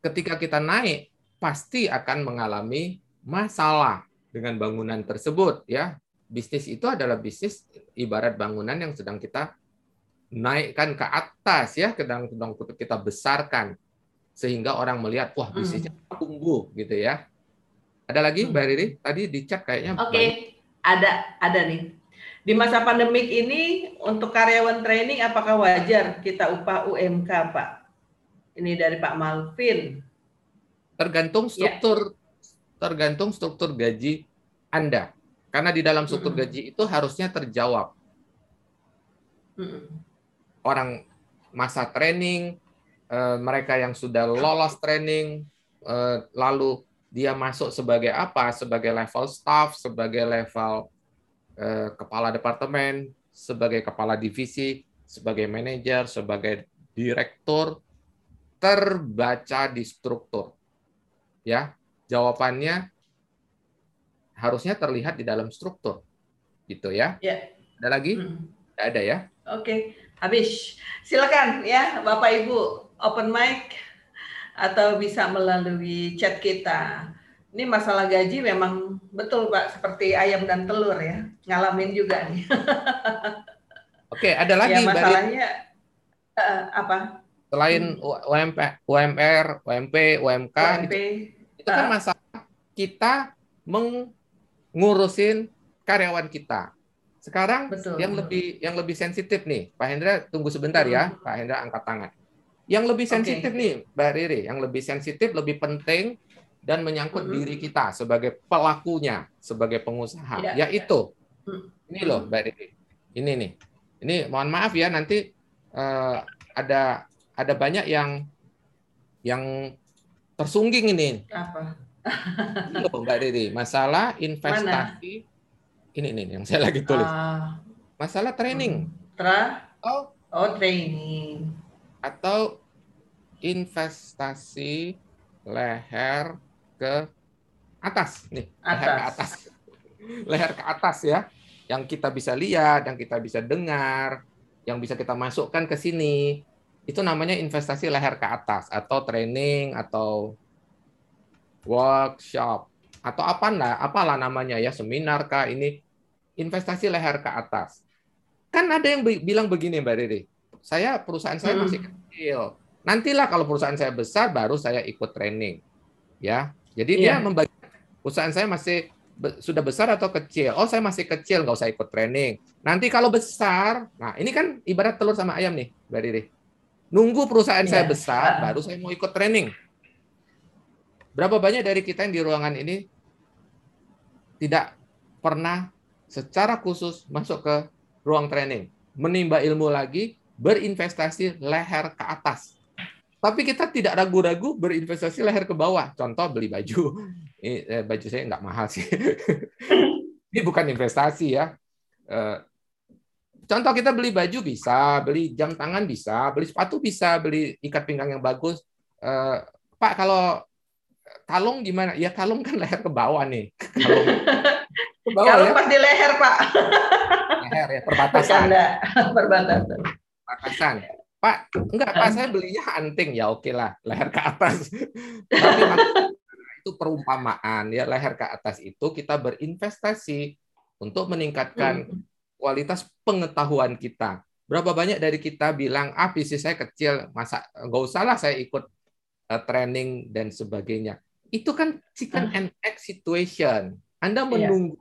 ketika kita naik pasti akan mengalami masalah dengan bangunan tersebut, ya. Bisnis itu adalah bisnis ibarat bangunan yang sedang kita naikkan ke atas ya, sedang sedang kita besarkan sehingga orang melihat wah hmm. bisnisnya tumbuh gitu ya. Ada lagi hmm. Mbak Riri? Tadi di chat kayaknya. Oke, okay. ada ada nih. Di masa pandemik ini untuk karyawan training apakah wajar kita upah UMK, Pak? Ini dari Pak Malvin. Tergantung ya. struktur ya. tergantung struktur gaji Anda. Karena di dalam struktur hmm. gaji itu harusnya terjawab. Hmm. Orang masa training, Eh, mereka yang sudah lolos training, eh, lalu dia masuk sebagai apa? Sebagai level staff, sebagai level eh, kepala departemen, sebagai kepala divisi, sebagai manajer, sebagai direktur, terbaca di struktur. Ya, jawabannya harusnya terlihat di dalam struktur, gitu ya. Ya. Ada lagi? Hmm. Ada ya. Oke, habis. Silakan ya, Bapak Ibu open mic atau bisa melalui chat kita. Ini masalah gaji memang betul Pak seperti ayam dan telur ya, ngalamin juga nih. Oke, ada lagi ya, masalahnya uh, apa? Selain UMP, UMR, UMP, UMK, UMP itu, itu kan masalah kita mengurusin karyawan kita. Sekarang betul. yang lebih yang lebih sensitif nih, Pak Hendra tunggu sebentar ya, Pak Hendra angkat tangan. Yang lebih sensitif okay. nih, Mbak Riri, yang lebih sensitif, lebih penting dan menyangkut mm -hmm. diri kita sebagai pelakunya, sebagai pengusaha, Tidak. yaitu mm. ini loh, Mbak Riri. Ini nih. Ini mohon maaf ya nanti uh, ada ada banyak yang yang tersungging ini. Apa? Loh, Mbak Riri, masalah investasi. Ini ini yang saya lagi tulis. Ah, Masalah training tra, atau oh training. atau investasi leher ke atas nih, leher ke Atas. atas. Leher ke atas ya. Yang kita bisa lihat, yang kita bisa dengar, yang bisa kita masukkan ke sini. Itu namanya investasi leher ke atas atau training atau workshop atau apa lah, apalah namanya ya, seminar kah ini investasi leher ke atas. Kan ada yang bi- bilang begini Mbak Riri, saya perusahaan saya Hmm. masih kecil. Nantilah kalau perusahaan saya besar baru saya ikut training. Ya. Jadi dia Iya. membagi perusahaan saya masih be- sudah besar atau kecil. Oh, saya masih kecil, nggak usah ikut training. Nanti kalau besar, nah ini kan ibarat telur sama ayam nih, Mbak Riri. Nunggu perusahaan saya Iya. besar, baru saya mau ikut training. Berapa banyak dari kita yang di ruangan ini tidak pernah secara khusus masuk ke ruang training, menimba ilmu lagi, berinvestasi leher ke atas. Tapi kita tidak ragu-ragu berinvestasi leher ke bawah. Contoh beli baju. Ini, eh, baju saya nggak mahal sih. Ini bukan investasi ya. Eh, Contoh kita beli baju bisa, beli jam tangan bisa, beli sepatu bisa, beli ikat pinggang yang bagus. Eh, Pak kalau kalung gimana? Ya kalung kan leher ke bawah nih. Kalung ke bawah Kalau ya, pas di leher, Pak. leher ya, perbatasan. Bercanda. Perbatasan. Perbatasan. Pak, enggak Pak, saya belinya anting ya oke lah, leher ke atas. Tapi itu perumpamaan ya, leher ke atas itu kita berinvestasi untuk meningkatkan Hmm. kualitas pengetahuan kita. Berapa banyak dari kita bilang, ah bisnis saya kecil, masa nggak usah lah saya ikut eh, training dan sebagainya. Itu kan chicken and egg situation. Anda Iya. menunggu,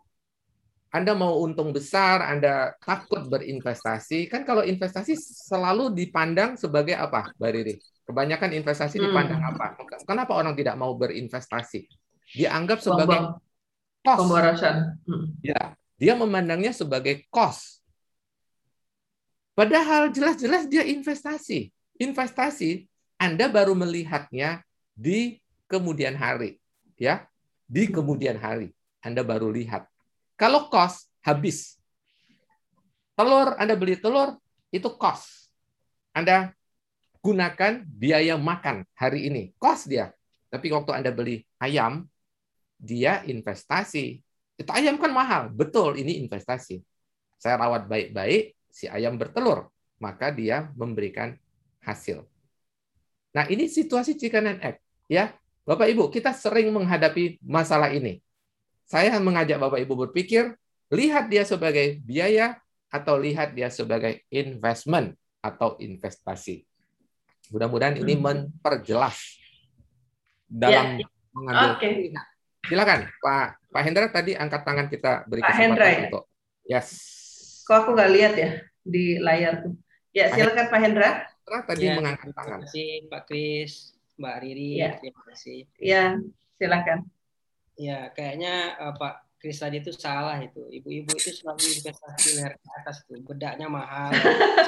Anda mau untung besar, Anda takut berinvestasi. Kan kalau investasi selalu dipandang sebagai apa, Mbak Riri? Kebanyakan investasi dipandang Hmm. apa? Kenapa orang tidak mau berinvestasi? Dianggap sebagai cost. pemborosan. Hmm. Ya, dia memandangnya sebagai cost. Padahal jelas-jelas dia investasi. Investasi Anda baru melihatnya di kemudian hari, ya. Di kemudian hari Anda baru lihat. Kalau cost habis. Telur Anda beli telur itu cost. Anda gunakan biaya makan hari ini, cost dia. Tapi waktu Anda beli ayam, dia investasi. Itu ayam kan mahal, betul ini investasi. Saya rawat baik-baik, si ayam bertelur, maka dia memberikan hasil. Nah, ini situasi chicken and egg, ya. Bapak Ibu, kita sering menghadapi masalah ini. Saya mengajak Bapak Ibu berpikir, lihat dia sebagai biaya atau lihat dia sebagai investment atau investasi. Mudah-mudahan ini Hmm. memperjelas dalam mengambil Oke. pilihan. Silakan, Pak Pak Hendra tadi angkat tangan kita beri Pak kesempatan Hendra ya? untuk yes. Kok aku nggak lihat ya di layar tuh? Ya, Pak silakan Pak Hendra. Hendra tadi Ya, mengangkat Terima tangan. kasih Pak Kris, Mbak Riri, Ya. terima kasih. Ya, silakan. Ya, kayaknya eh, Pak Kris tadi itu salah itu. Ibu-ibu itu selalu investasi leher ke atas tuh. Bedaknya mahal.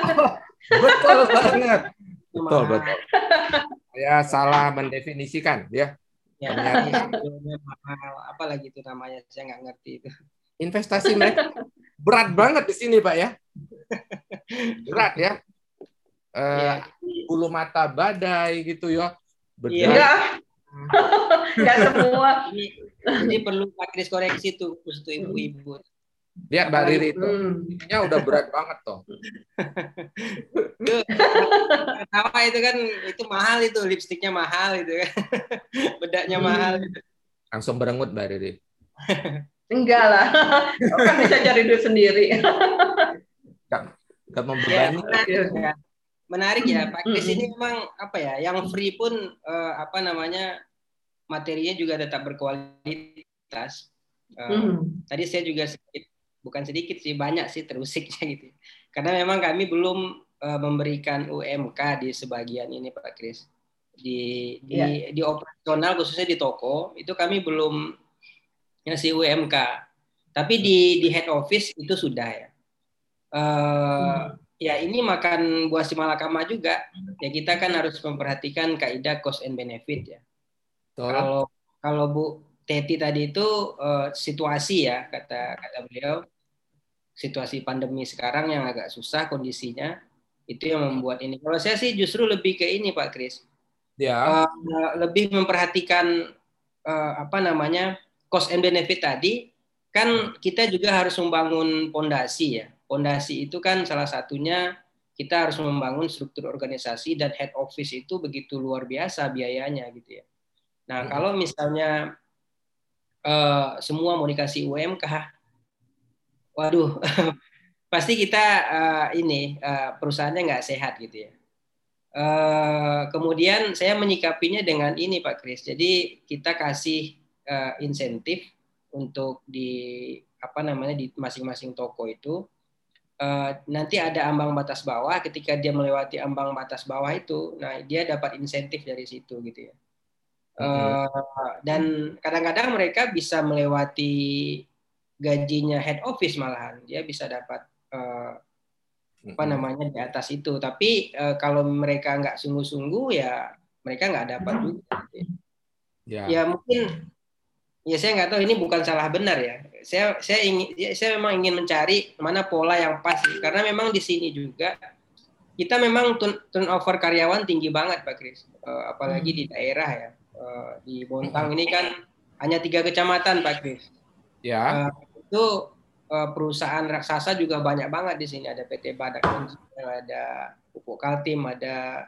Betul banget. Betul, betul. Saya salah mendefinisikan ya. Ya, mahal. Apalagi itu namanya, saya nggak ngerti itu. Investasi mereka berat banget di sini, Pak ya. Berat ya. Eh, Ya, bulu mata badai gitu ya. Iya. Enggak. Enggak semua. ini, ini perlu Pak Kris koreksi tuh khusus untuk ibu-ibu. Lihat Mbak Riri itu. Hmm. Ininya udah berat banget. Itu, Pertama itu kan itu mahal itu lipstiknya mahal itu kan. Bedaknya Hmm. mahal. Langsung berengut Mbak Riri. Enggak lah. kan bisa cari duit sendiri. Gak Ya, membebani. ya. Menarik ya, Pak Kris ini memang apa ya, yang free pun eh, apa namanya materinya juga tetap berkualitas. Eh, Hmm. Tadi saya juga sedikit, bukan sedikit sih, banyak sih terusiknya gitu. Karena memang kami belum eh, memberikan UMK di sebagian ini Pak Kris. Di di, Iya. di operasional khususnya di toko itu kami belum ngasih UMK. Tapi di di head office itu sudah ya. Eh, Ya ini makan buah si malakama juga. Ya kita kan harus memperhatikan kaidah cost and benefit ya. Kalau kalau Bu Teti tadi itu uh, situasi ya kata kata beliau situasi pandemi sekarang yang agak susah kondisinya itu yang membuat ini. Kalau saya sih justru lebih ke ini Pak Kris. Ya. Uh, lebih memperhatikan uh, apa namanya cost and benefit tadi kan kita juga harus membangun pondasi ya. Pondasi itu kan salah satunya kita harus membangun struktur organisasi dan head office itu begitu luar biasa biayanya gitu ya. Nah, hmm. kalau misalnya uh, semua mau dikasih UMK, waduh, pasti kita uh, ini uh, perusahaannya nggak sehat gitu ya. Uh, kemudian saya menyikapinya dengan ini Pak Kris. Jadi kita kasih uh, insentif untuk di apa namanya di masing-masing toko itu uh, nanti ada ambang batas bawah. Ketika dia melewati ambang batas bawah itu, nah dia dapat insentif dari situ gitu ya. Uh, dan kadang-kadang mereka bisa melewati gajinya head office malahan dia bisa dapat uh, apa namanya di atas itu tapi uh, kalau mereka nggak sungguh-sungguh ya mereka nggak dapat juga ya. ya mungkin ya saya nggak tahu ini bukan salah benar ya. Saya saya ingin ya, saya memang ingin mencari mana pola yang pas. Karena memang di sini juga kita memang turnover karyawan tinggi banget pak Kris. Uh, apalagi hmm. di daerah ya. Eh, di Bontang ini kan hanya tiga kecamatan Pak Kris. Ya. Uh, itu uh, perusahaan raksasa juga banyak banget di sini. Ada PT Badak ada Pupuk Kaltim, ada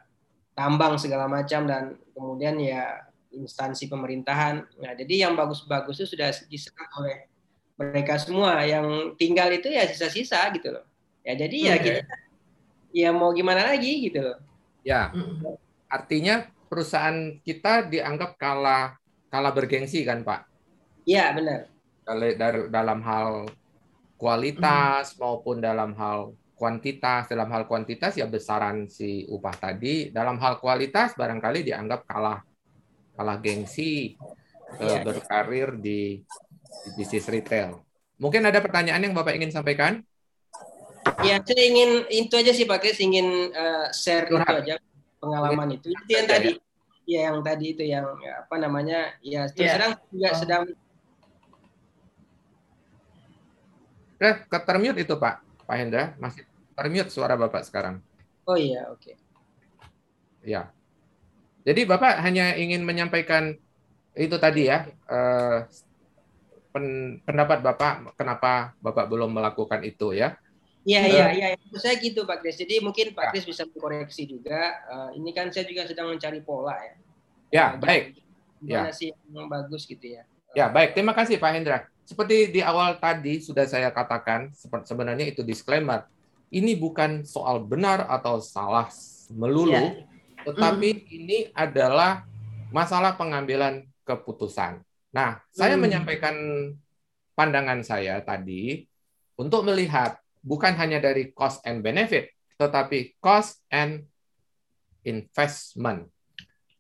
tambang segala macam. Dan kemudian ya instansi pemerintahan. Nah, jadi yang bagus-bagus itu sudah diserap oleh mereka semua. Yang tinggal itu ya sisa-sisa gitu loh. Ya jadi ya kita ya mau gimana lagi gitu loh. Ya. Artinya perusahaan kita dianggap kalah kalah bergengsi kan Pak? Iya benar. Dalam hal kualitas hmm. maupun dalam hal kuantitas, dalam hal kuantitas ya besaran si upah tadi, dalam hal kualitas barangkali dianggap kalah kalah gengsi ya. berkarir di, di bisnis retail. Mungkin ada pertanyaan yang Bapak ingin sampaikan? Ya, saya ingin itu aja sih Pak Kris, ingin uh, share Curhat. itu aja pengalaman itu. Itu yang tadi ya yang tadi itu yang ya, apa namanya ya terus yeah. sedang juga oh. sedang Eh, ke termute itu Pak, Pak Hendra masih termute suara Bapak sekarang. Oh iya, oke. Okay. Ya. Jadi Bapak hanya ingin menyampaikan itu tadi ya, eh, pendapat Bapak kenapa Bapak belum melakukan itu ya. Iya iya iya saya gitu Pak Kris. Jadi mungkin Pak ya. Kris bisa mengkoreksi juga. Uh, ini kan saya juga sedang mencari pola ya. Ya uh, baik. Gimana ya. sih yang bagus gitu ya. Ya baik. Terima kasih Pak Hendra. Seperti di awal tadi sudah saya katakan, sebenarnya itu disclaimer. Ini bukan soal benar atau salah melulu, ya. Tetapi mm. ini adalah masalah pengambilan keputusan. Nah, saya mm. menyampaikan pandangan saya tadi untuk melihat bukan hanya dari cost and benefit, tetapi cost and investment.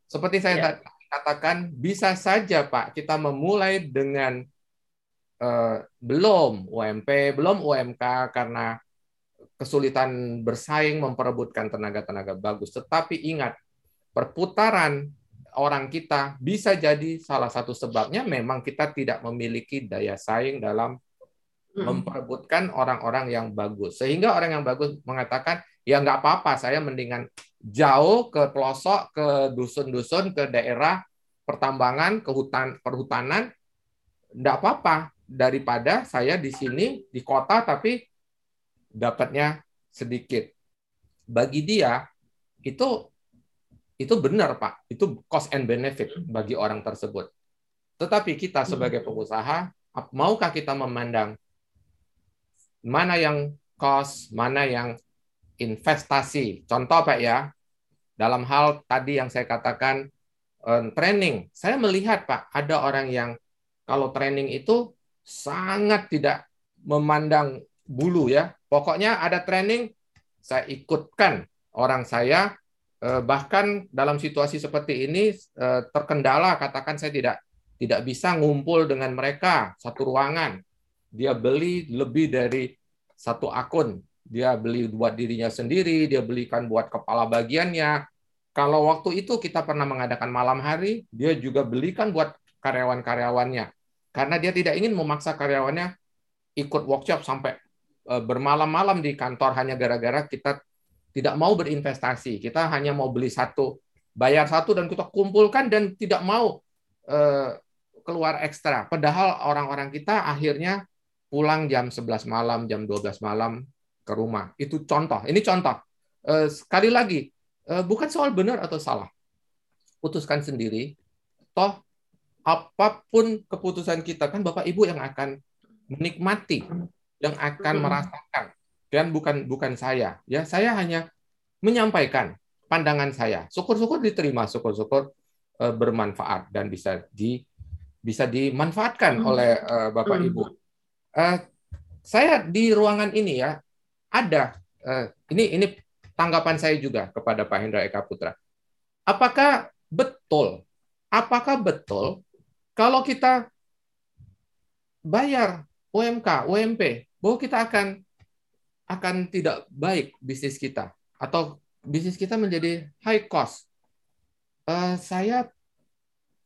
Seperti saya yeah. katakan, bisa saja Pak kita memulai dengan uh, belum UMP, belum UMK karena kesulitan bersaing memperebutkan tenaga-tenaga bagus. Tetapi ingat, perputaran orang kita bisa jadi salah satu sebabnya memang kita tidak memiliki daya saing dalam memperebutkan orang-orang yang bagus. Sehingga orang yang bagus mengatakan, ya nggak apa-apa, saya mendingan jauh ke pelosok, ke dusun-dusun, ke daerah pertambangan, ke hutan perhutanan, nggak apa-apa daripada saya di sini di kota tapi dapatnya sedikit. Bagi dia itu itu benar Pak, itu cost and benefit bagi orang tersebut. Tetapi kita sebagai pengusaha, maukah kita memandang mana yang cost, mana yang investasi. Contoh Pak ya, dalam hal tadi yang saya katakan um, training, saya melihat Pak, ada orang yang kalau training itu sangat tidak memandang bulu ya. Pokoknya ada training, saya ikutkan orang saya eh, bahkan dalam situasi seperti ini eh, terkendala katakan saya tidak tidak bisa ngumpul dengan mereka satu ruangan dia beli lebih dari satu akun. Dia beli buat dirinya sendiri, dia belikan buat kepala bagiannya. kalau waktu itu kita pernah mengadakan malam hari, dia juga belikan buat karyawan-karyawannya. Karena dia tidak ingin memaksa karyawannya ikut workshop sampai bermalam-malam di kantor hanya gara-gara kita tidak mau berinvestasi. Kita hanya mau beli satu, bayar satu dan kita kumpulkan dan tidak mau e, keluar ekstra. Padahal orang-orang kita akhirnya pulang jam 11 malam, jam 12 malam ke rumah. Itu contoh. Ini contoh. E, sekali lagi, Eh, bukan soal benar atau salah. Putuskan sendiri. Toh apa pun keputusan kita kan Bapak Ibu yang akan menikmati, yang akan merasakan dan bukan bukan saya. Ya, saya hanya menyampaikan pandangan saya. Syukur-syukur diterima, syukur-syukur uh, bermanfaat dan bisa di bisa dimanfaatkan oleh uh, Bapak Ibu. Uh, saya di ruangan ini ya ada ini ini tanggapan saya juga kepada Pak Hendra Eka Putra. Apakah betul? Apakah betul kalau kita bayar UMK, UMP, bahwa kita akan akan tidak baik bisnis kita atau bisnis kita menjadi high cost? Uh, saya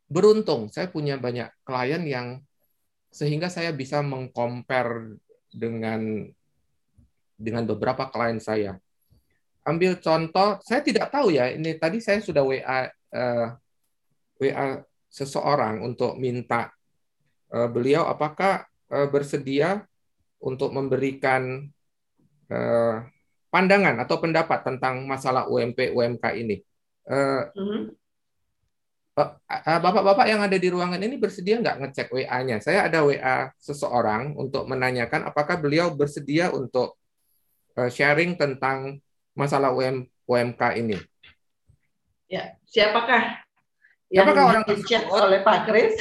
beruntung, saya punya banyak klien yang sehingga saya bisa mengcompare dengan dengan beberapa klien saya ambil contoh, saya tidak tahu ya, ini tadi saya sudah WA uh, eh, WA seseorang untuk minta uh, beliau apakah uh, bersedia untuk memberikan uh, pandangan atau pendapat tentang masalah UMP UMK ini. Uh, mm-hmm. Bapak-bapak yang ada di ruangan ini bersedia nggak ngecek WA-nya? Saya ada WA seseorang untuk menanyakan apakah beliau bersedia untuk sharing tentang masalah UM, UMK ini? Ya, siapakah yang siapakah orang dicek oleh Pak Kris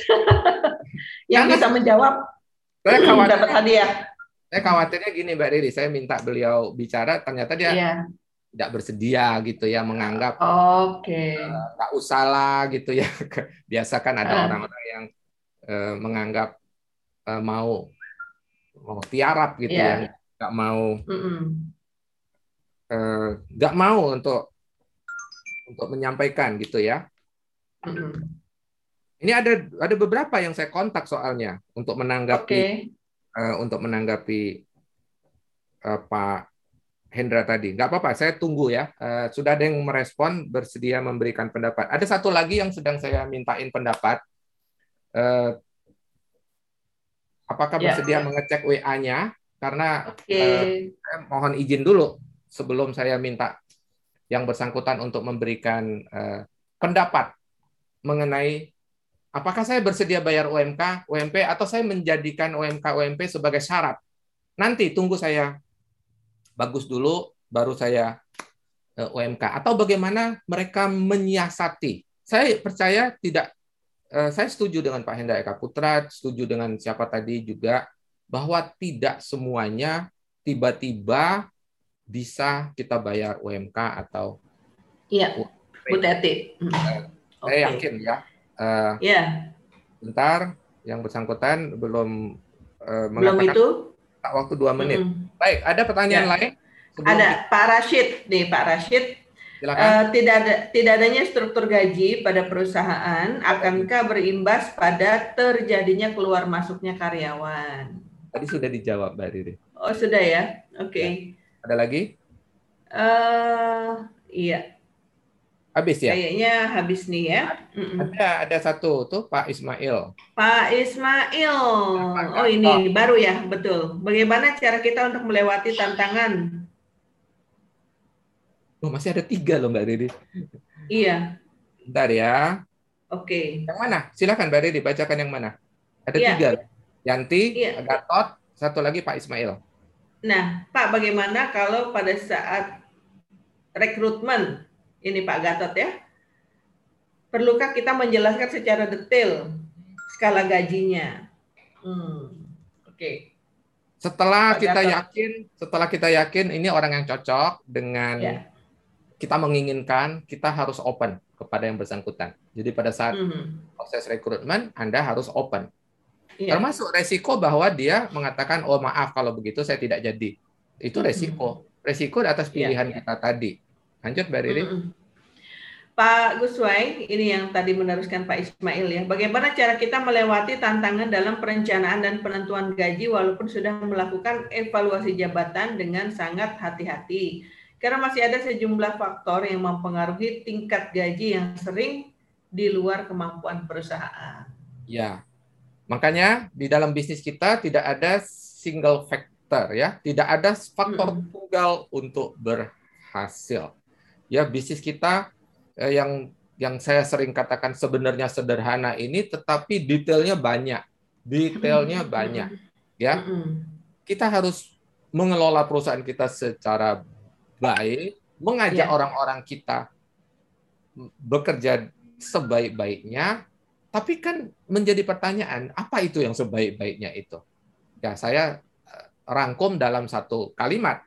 yang bisa menjawab? Saya khawatir, dapat hadiah. Saya khawatirnya gini Mbak Riri, saya minta beliau bicara, ternyata dia ya. tidak bersedia gitu ya, menganggap oke okay. uh, tak usah lah gitu ya. Biasa kan ada orang-orang uh. yang uh, menganggap uh, mau mau tiarap gitu yeah. ya, nggak mau mm -mm Eh, nggak uh, mau untuk untuk menyampaikan gitu ya. Mm-hmm. Ini ada ada beberapa yang saya kontak soalnya untuk menanggapi okay. Uh, untuk menanggapi uh, Pak Hendra tadi. Nggak apa-apa, saya tunggu ya. Uh, sudah ada yang merespon bersedia memberikan pendapat. Ada satu lagi yang sedang saya mintain pendapat. Uh, apakah yeah. bersedia mengecek WA-nya? Karena okay. uh, saya mohon izin dulu sebelum saya minta yang bersangkutan untuk memberikan uh, pendapat mengenai apakah saya bersedia bayar UMK, UMP atau saya menjadikan UMK, UMP sebagai syarat. Nanti tunggu saya bagus dulu baru saya eh, UMK atau bagaimana mereka menyiasati. Saya percaya tidak uh, saya setuju dengan Pak Hendra Eka Putra, setuju dengan siapa tadi juga bahwa tidak semuanya tiba-tiba bisa kita bayar UMK atau Iya, Bu Teti. Saya okay. yakin ya. Uh, yeah. Bentar, yang bersangkutan belum uh, belum itu tak waktu dua menit. Mm. Baik, ada pertanyaan yeah. lain? Ada Pak Rashid nih, Pak Rashid. Uh, tidak ada tidak adanya struktur gaji pada perusahaan akankah berimbas pada terjadinya keluar masuknya karyawan? Tadi sudah dijawab Mbak Riri. Oh sudah ya, oke. Okay. Ya. Ada lagi? Uh, iya. Habis ya? Kayaknya habis nih ya. Ada ada satu tuh Pak Ismail. Pak Ismail. oh ini baru ya, betul. Bagaimana cara kita untuk melewati tantangan? Oh masih ada tiga loh Mbak Riri. Iya. Bentar ya. Oke. Okay. Yang mana? Silakan Mbak Riri bacakan yang mana. Ada iya. tiga. Yanti, iya. Gatot, satu lagi Pak Ismail. Nah, Pak, bagaimana kalau pada saat rekrutmen ini Pak Gatot ya, perlukah kita menjelaskan secara detail skala gajinya? Hmm, Oke. Okay. Setelah Pak kita Gatot. yakin, setelah kita yakin ini orang yang cocok dengan ya. kita menginginkan, kita harus open kepada yang bersangkutan. Jadi pada saat mm -hmm. proses rekrutmen, Anda harus open Iya. Termasuk resiko bahwa dia mengatakan, oh maaf kalau begitu saya tidak jadi. Itu resiko. Resiko atas iya, pilihan iya. kita tadi. Lanjut Mbak Riri. Pak Guswai, ini yang tadi meneruskan Pak Ismail ya. Bagaimana cara kita melewati tantangan dalam perencanaan dan penentuan gaji walaupun sudah melakukan evaluasi jabatan dengan sangat hati-hati? Karena masih ada sejumlah faktor yang mempengaruhi tingkat gaji yang sering di luar kemampuan perusahaan. Ya, makanya di dalam bisnis kita tidak ada single factor ya, tidak ada faktor tunggal untuk berhasil. Ya, bisnis kita Eh, yang yang saya sering katakan sebenarnya sederhana ini tetapi detailnya banyak. Detailnya banyak ya. Kita harus mengelola perusahaan kita secara baik mengajak ya. orang-orang kita bekerja sebaik-baiknya. Tapi kan menjadi pertanyaan apa itu yang sebaik-baiknya itu? Ya saya eh, rangkum dalam satu kalimat.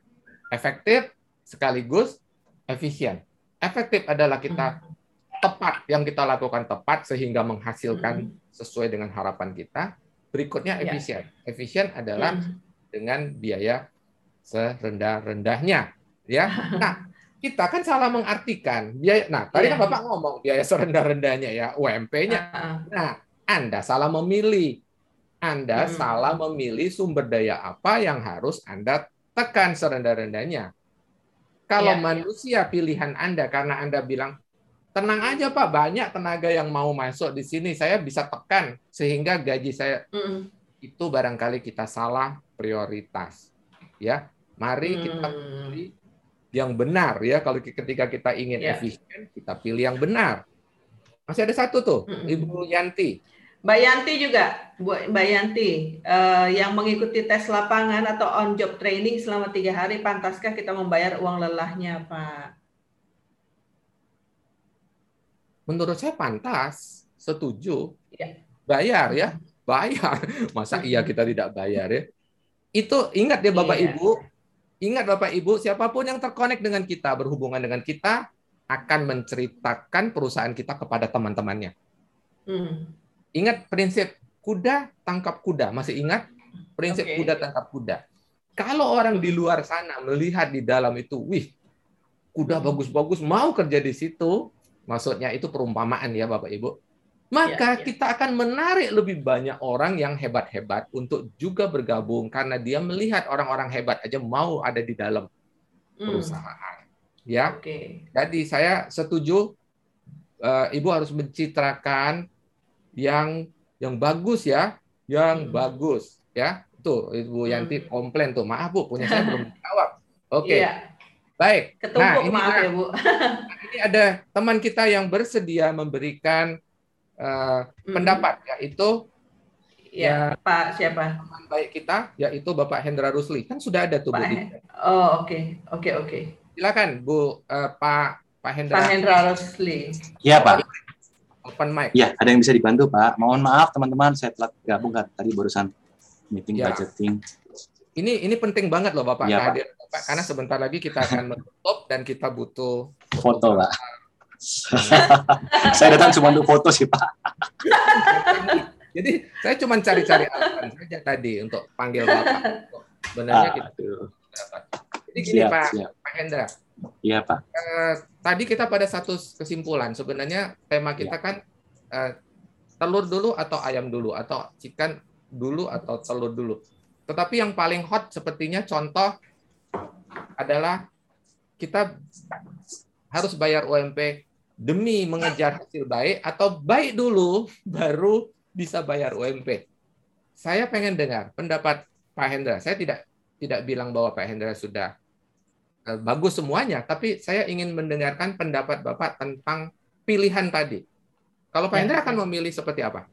Efektif sekaligus efisien efektif adalah kita hmm. tepat yang kita lakukan tepat sehingga menghasilkan hmm. sesuai dengan harapan kita. Berikutnya ya. efisien. Efisien adalah hmm. dengan biaya serendah-rendahnya, ya. Nah, kita kan salah mengartikan biaya. Nah, tadi kan ya. Bapak ngomong biaya serendah-rendahnya ya, UMP-nya. Nah, Anda salah memilih. Anda hmm. salah memilih sumber daya apa yang harus Anda tekan serendah-rendahnya. Kalau ya, manusia pilihan Anda karena Anda bilang tenang aja Pak, banyak tenaga yang mau masuk di sini, saya bisa tekan sehingga gaji saya mm. itu barangkali kita salah prioritas. Ya, mari mm. kita pilih yang benar ya. Kalau ketika kita ingin yeah. efisien, kita pilih yang benar. Masih ada satu tuh, mm. Ibu Yanti. Mbak Yanti juga, Bu Mbak Yanti, uh, yang mengikuti tes lapangan atau on job training selama tiga hari, pantaskah kita membayar uang lelahnya, Pak? Menurut saya pantas, setuju. Ya. Bayar ya, bayar. Masa iya kita tidak bayar ya? Itu ingat ya Bapak iya. Ibu, ingat Bapak Ibu, siapa pun yang terkonek dengan kita, berhubungan dengan kita, akan menceritakan perusahaan kita kepada teman-temannya. Hmm Ingat prinsip kuda tangkap kuda. Masih ingat prinsip okay. kuda tangkap kuda? Kalau orang di luar sana melihat di dalam itu, wih, kuda bagus-bagus mau kerja di situ, maksudnya itu perumpamaan ya Bapak Ibu. Maka ya, ya. kita akan menarik lebih banyak orang yang hebat-hebat untuk juga bergabung karena dia melihat orang-orang hebat aja mau ada di dalam hmm. perusahaan. Hmm. Ya. Okay. Jadi saya setuju uh, Ibu harus mencitrakan yang yang bagus ya, yang hmm. bagus ya. Tuh Ibu Yanti hmm. komplain tuh, maaf Bu, punya saya belum jawab. Oke. Okay. Iya. Baik. Ketumpuk, nah, ini maaf ya Bu. ini ada teman kita yang bersedia memberikan uh, hmm. pendapat yaitu ya, ya Pak siapa? Teman baik kita yaitu Bapak Hendra Rusli. Kan sudah ada tuh Pak Bu. Oh, oke. Okay. Oke, okay, oke. Okay. Silakan Bu uh, Pak Pak Hendra. Pak Hendra Rusli. Iya, Pak. Open mic. Ya, ada yang bisa dibantu, Pak. Mohon maaf, teman-teman, saya telat gabung kan tadi barusan meeting ya. budgeting. Ini ini penting banget loh, Bapak, ya, hadir, Bapak, karena sebentar lagi kita akan menutup dan kita butuh foto, Pak. saya datang cuma untuk foto sih, Pak. Jadi saya cuma cari-cari alasan saja tadi untuk panggil Bapak. Sebenarnya kita Jadi gini siap, Pak, siap. Pak Hendra. Iya Pak. Eh, tadi kita pada satu kesimpulan. Sebenarnya tema kita ya. kan eh, telur dulu atau ayam dulu atau chicken dulu atau telur dulu. Tetapi yang paling hot sepertinya contoh adalah kita harus bayar UMP demi mengejar hasil baik atau baik dulu baru bisa bayar UMP. Saya pengen dengar pendapat Pak Hendra. Saya tidak tidak bilang bahwa Pak Hendra sudah bagus semuanya, tapi saya ingin mendengarkan pendapat Bapak tentang pilihan tadi. Kalau Pak ya. Hendra akan memilih seperti apa?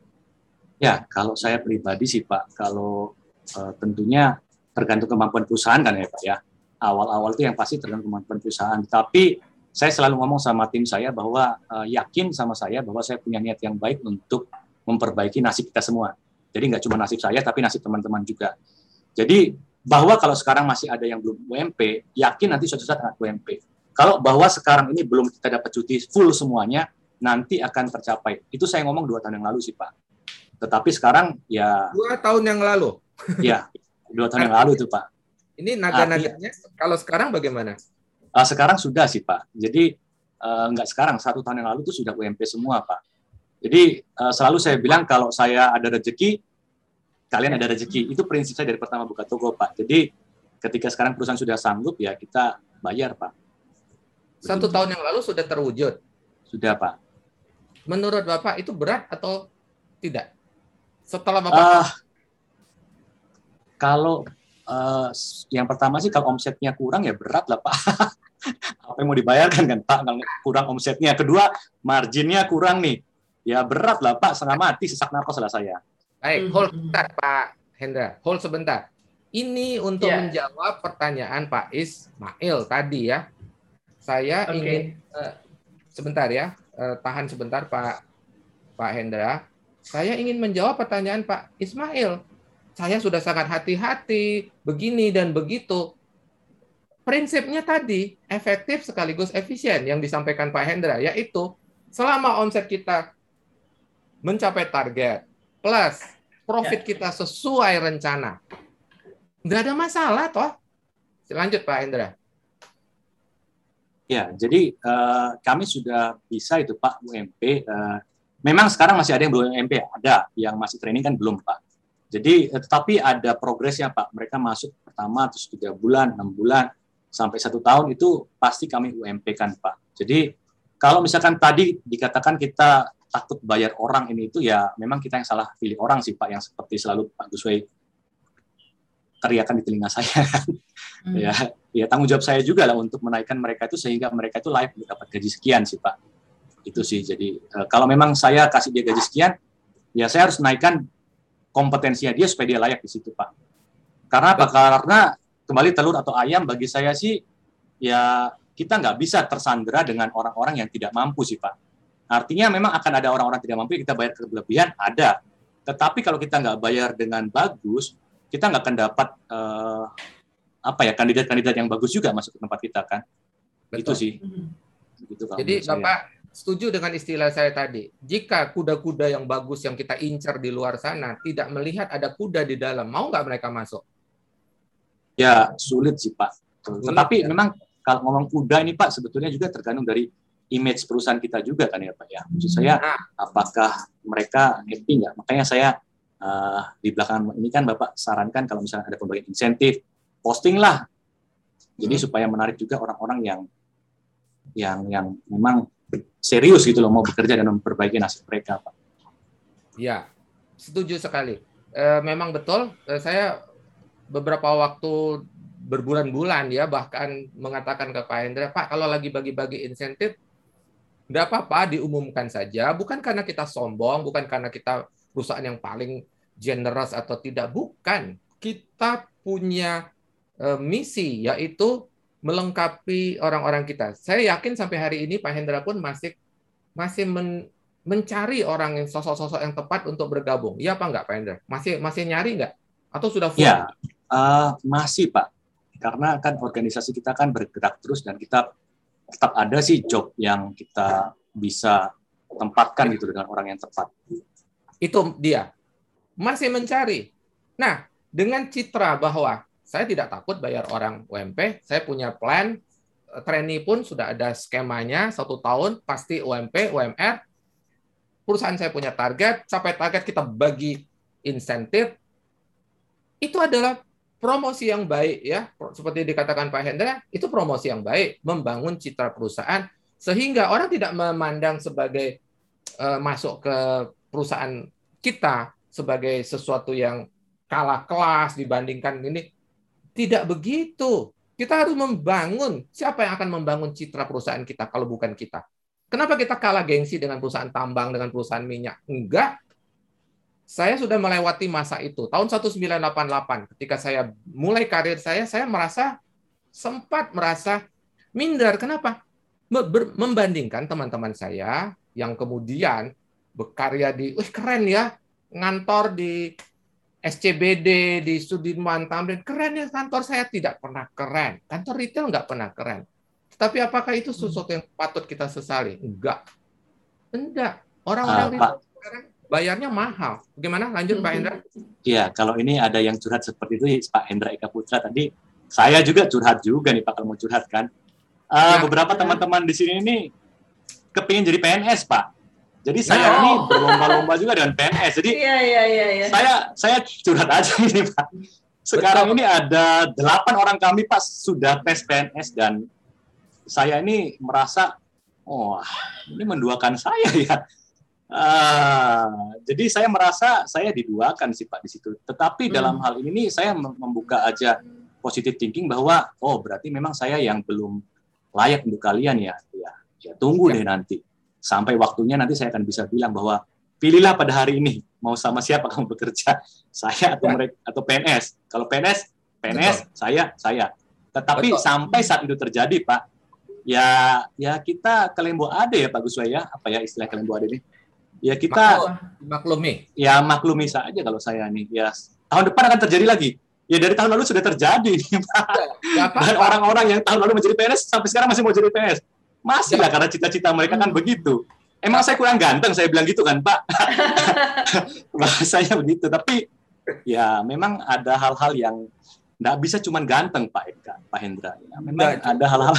Ya, kalau saya pribadi sih Pak, kalau uh, tentunya tergantung kemampuan perusahaan kan ya Pak ya. Awal-awal itu yang pasti tergantung kemampuan perusahaan. Tapi saya selalu ngomong sama tim saya bahwa uh, yakin sama saya bahwa saya punya niat yang baik untuk memperbaiki nasib kita semua. Jadi nggak cuma nasib saya, tapi nasib teman-teman juga. Jadi bahwa kalau sekarang masih ada yang belum UMP, yakin nanti suatu saat akan UMP. Kalau bahwa sekarang ini belum kita dapat cuti full semuanya, nanti akan tercapai. Itu saya ngomong dua tahun yang lalu sih Pak. Tetapi sekarang ya dua tahun yang lalu. Ya, dua tahun yang lalu itu Pak. Ini naga-naganya kalau sekarang bagaimana? Uh, sekarang sudah sih Pak. Jadi uh, nggak sekarang satu tahun yang lalu itu sudah UMP semua pak. Jadi uh, selalu saya bilang kalau saya ada rezeki, kalian ada rezeki. Itu prinsip saya dari pertama buka toko pak. Jadi ketika sekarang perusahaan sudah sanggup ya kita bayar pak. Satu tahun yang lalu sudah terwujud. Sudah pak. Menurut bapak itu berat atau tidak? Setelah bapak uh, kalau uh, yang pertama sih kalau omsetnya kurang ya berat lah pak. Apa yang mau dibayarkan kan pak kalau kurang omsetnya. Kedua marginnya kurang nih. Ya berat lah pak, setengah mati sesak narkos lah saya. Baik, hold sebentar Pak Hendra, hold sebentar. Ini untuk yeah. menjawab pertanyaan Pak Ismail tadi ya. Saya okay. ingin uh, sebentar ya, uh, tahan sebentar Pak Pak Hendra. Saya ingin menjawab pertanyaan Pak Ismail saya sudah sangat hati-hati, begini dan begitu. Prinsipnya tadi, efektif sekaligus efisien yang disampaikan Pak Hendra, yaitu selama omset kita mencapai target, plus profit ya. kita sesuai rencana, nggak ada masalah toh. Lanjut Pak Hendra. Ya, jadi uh, kami sudah bisa itu Pak UMP. Uh, eh, memang sekarang masih ada yang belum UMP, ada yang masih training kan belum Pak. Jadi eh, tetapi ada progresnya Pak. Mereka masuk pertama terus tiga bulan, enam bulan sampai satu tahun itu pasti kami UMP kan Pak. Jadi kalau misalkan tadi dikatakan kita takut bayar orang ini itu ya memang kita yang salah pilih orang sih Pak yang seperti selalu Pak Guswei teriakan di telinga saya. hmm. ya, ya tanggung jawab saya juga lah untuk menaikkan mereka itu sehingga mereka itu layak dapat gaji sekian sih Pak. Itu sih. Jadi eh, kalau memang saya kasih dia gaji sekian, ya saya harus naikkan kompetensinya dia supaya dia layak di situ Pak. Karena apa? Karena kembali telur atau ayam bagi saya sih ya kita nggak bisa tersandera dengan orang-orang yang tidak mampu sih Pak. Artinya memang akan ada orang-orang tidak mampu kita bayar kelebihan ada. Tetapi kalau kita nggak bayar dengan bagus, kita nggak akan dapat uh, apa ya kandidat-kandidat yang bagus juga masuk ke tempat kita kan. Betul. Itu sih. Gitu, Jadi Bapak setuju dengan istilah saya tadi. Jika kuda-kuda yang bagus yang kita incar di luar sana tidak melihat ada kuda di dalam, mau nggak mereka masuk? Ya sulit sih Pak. Sulit, Tetapi ya. memang kalau ngomong kuda ini Pak sebetulnya juga tergantung dari image perusahaan kita juga kan ya Pak ya. Maksud saya nah. apakah mereka happy nggak? Makanya saya uh, di belakang ini kan Bapak sarankan kalau misalnya ada pembagian insentif, posting lah. Jadi hmm. supaya menarik juga orang-orang yang yang yang memang serius gitu loh mau bekerja dan memperbaiki nasib mereka Pak. Ya, setuju sekali. E, memang betul. E, saya beberapa waktu berbulan-bulan ya bahkan mengatakan ke Pak Hendra, Pak kalau lagi bagi-bagi insentif, tidak apa-apa diumumkan saja. Bukan karena kita sombong, bukan karena kita perusahaan yang paling generous atau tidak, bukan. Kita punya e, misi yaitu melengkapi orang-orang kita. Saya yakin sampai hari ini Pak Hendra pun masih masih men, mencari orang yang sosok-sosok yang tepat untuk bergabung. Iya apa enggak Pak Hendra? Masih masih nyari enggak? Atau sudah full? Ya, uh, masih Pak. Karena kan organisasi kita kan bergerak terus dan kita tetap ada sih job yang kita bisa tempatkan gitu dengan orang yang tepat. Itu dia. Masih mencari. Nah, dengan citra bahwa saya tidak takut bayar orang UMP, saya punya plan, eh, trainee pun sudah ada skemanya, satu tahun pasti UMP, UMR, perusahaan saya punya target, sampai target kita bagi insentif, itu adalah promosi yang baik ya, seperti dikatakan Pak Hendra, itu promosi yang baik, membangun citra perusahaan sehingga orang tidak memandang sebagai uh, masuk ke perusahaan kita sebagai sesuatu yang kalah kelas dibandingkan ini tidak begitu. Kita harus membangun. Siapa yang akan membangun citra perusahaan kita kalau bukan kita? Kenapa kita kalah gengsi dengan perusahaan tambang, dengan perusahaan minyak? Enggak. Saya sudah melewati masa itu. Tahun 1988, ketika saya mulai karir saya, saya merasa sempat merasa minder. Kenapa? Membandingkan teman-teman saya yang kemudian berkarya di, wih keren ya, ngantor di SCBD di Sudirman Tamrin keren ya kantor saya tidak pernah keren kantor retail nggak pernah keren tapi apakah itu hmm. sesuatu yang patut kita sesali enggak enggak orang-orang uh, retail sekarang bayarnya mahal bagaimana lanjut Pak Hendra Iya kalau ini ada yang curhat seperti itu Pak Hendra Eka Putra tadi saya juga curhat juga nih Pak kalau mau curhat kan uh, ya, beberapa teman-teman di sini ini kepingin jadi PNS, Pak. Jadi saya Oh. ini berlomba-lomba juga dengan PNS. Jadi Iya, iya, iya, iya. saya saya curhat aja ini Pak. Sekarang ini ada delapan orang kami Pak sudah tes PNS dan saya ini merasa, oh ini menduakan saya ya. Ah, jadi saya merasa saya diduakan sih Pak di situ. Tetapi Hmm. dalam hal ini saya mem- membuka aja positive thinking bahwa oh berarti memang saya yang belum layak untuk kalian ya. Ya, ya tunggu deh nanti sampai waktunya nanti saya akan bisa bilang bahwa pilihlah pada hari ini mau sama siapa kamu bekerja saya atau Ya. mereka atau PNS kalau PNS PNS saya saya tetapi Betul. sampai saat itu terjadi Pak ya ya kita kelembo ade ya Pak Guswa ya apa ya istilah kelembo ade ini ya kita Maklumi. ya maklumi saja kalau saya nih. Ya tahun depan akan terjadi lagi. Ya dari tahun lalu sudah terjadi. Apa-apa. dan orang-orang yang tahun lalu menjadi PNS sampai sekarang masih mau jadi PNS masih Ya. lah karena cita-cita mereka kan begitu. Emang saya kurang ganteng saya bilang gitu kan Pak? Bahasanya begitu. Tapi ya memang ada hal-hal yang nggak bisa cuman ganteng Pak Eka Pak Hendra. Ya memang Nggak ada hal-hal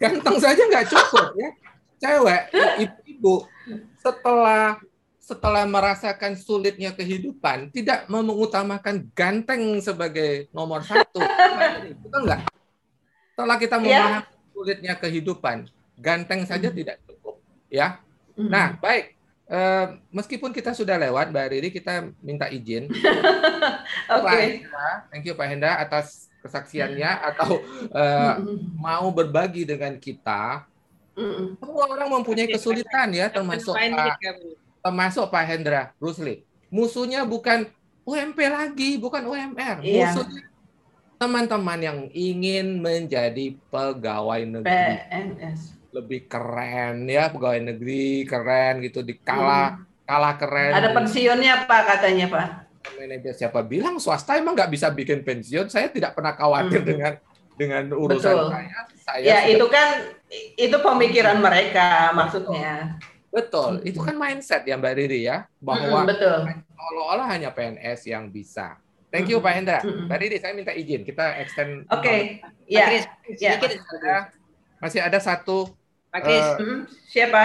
Ganteng saja nggak cukup ya. Cewek, ibu-ibu setelah setelah merasakan sulitnya kehidupan tidak mengutamakan ganteng sebagai nomor satu. Betul nggak? Setelah kita Iya. memahami sulitnya kehidupan, ganteng saja tidak cukup. Ya. Hmm. Nah, baik. Eh, meskipun kita sudah lewat, Mbak Riri, kita minta izin. oke. Hendra, thank you Pak Hendra atas kesaksiannya atau eh, Mm-mm. mau berbagi dengan kita. Mm-mm. Semua orang mempunyai kesulitan ya, termasuk Pak, termasuk Pak Hendra Rusli. Musuhnya bukan UMP lagi, bukan UMR. Iya. Musuhnya teman-teman yang ingin menjadi pegawai negeri PNS. lebih keren ya, pegawai negeri keren gitu, dikalah kalah keren. Ada pensiunnya Pak katanya Pak. manajer siapa bilang swasta emang nggak bisa bikin pensiun? Saya tidak pernah khawatir Hmm. dengan dengan urusan Betul. saya. Saya Ya sudah- itu kan itu pemikiran mereka maksudnya. betul. Itu kan mindset ya Mbak Riri ya, bahwa Mm-mm, betul. seolah-olah hanya PNS yang bisa. Thank you Pak Hendra. Mbak Riri, saya minta izin kita extend. Oke. Pak Ya. Kris, ya. sedikit, Ada, masih ada satu Pak Kris, Mm, Siapa?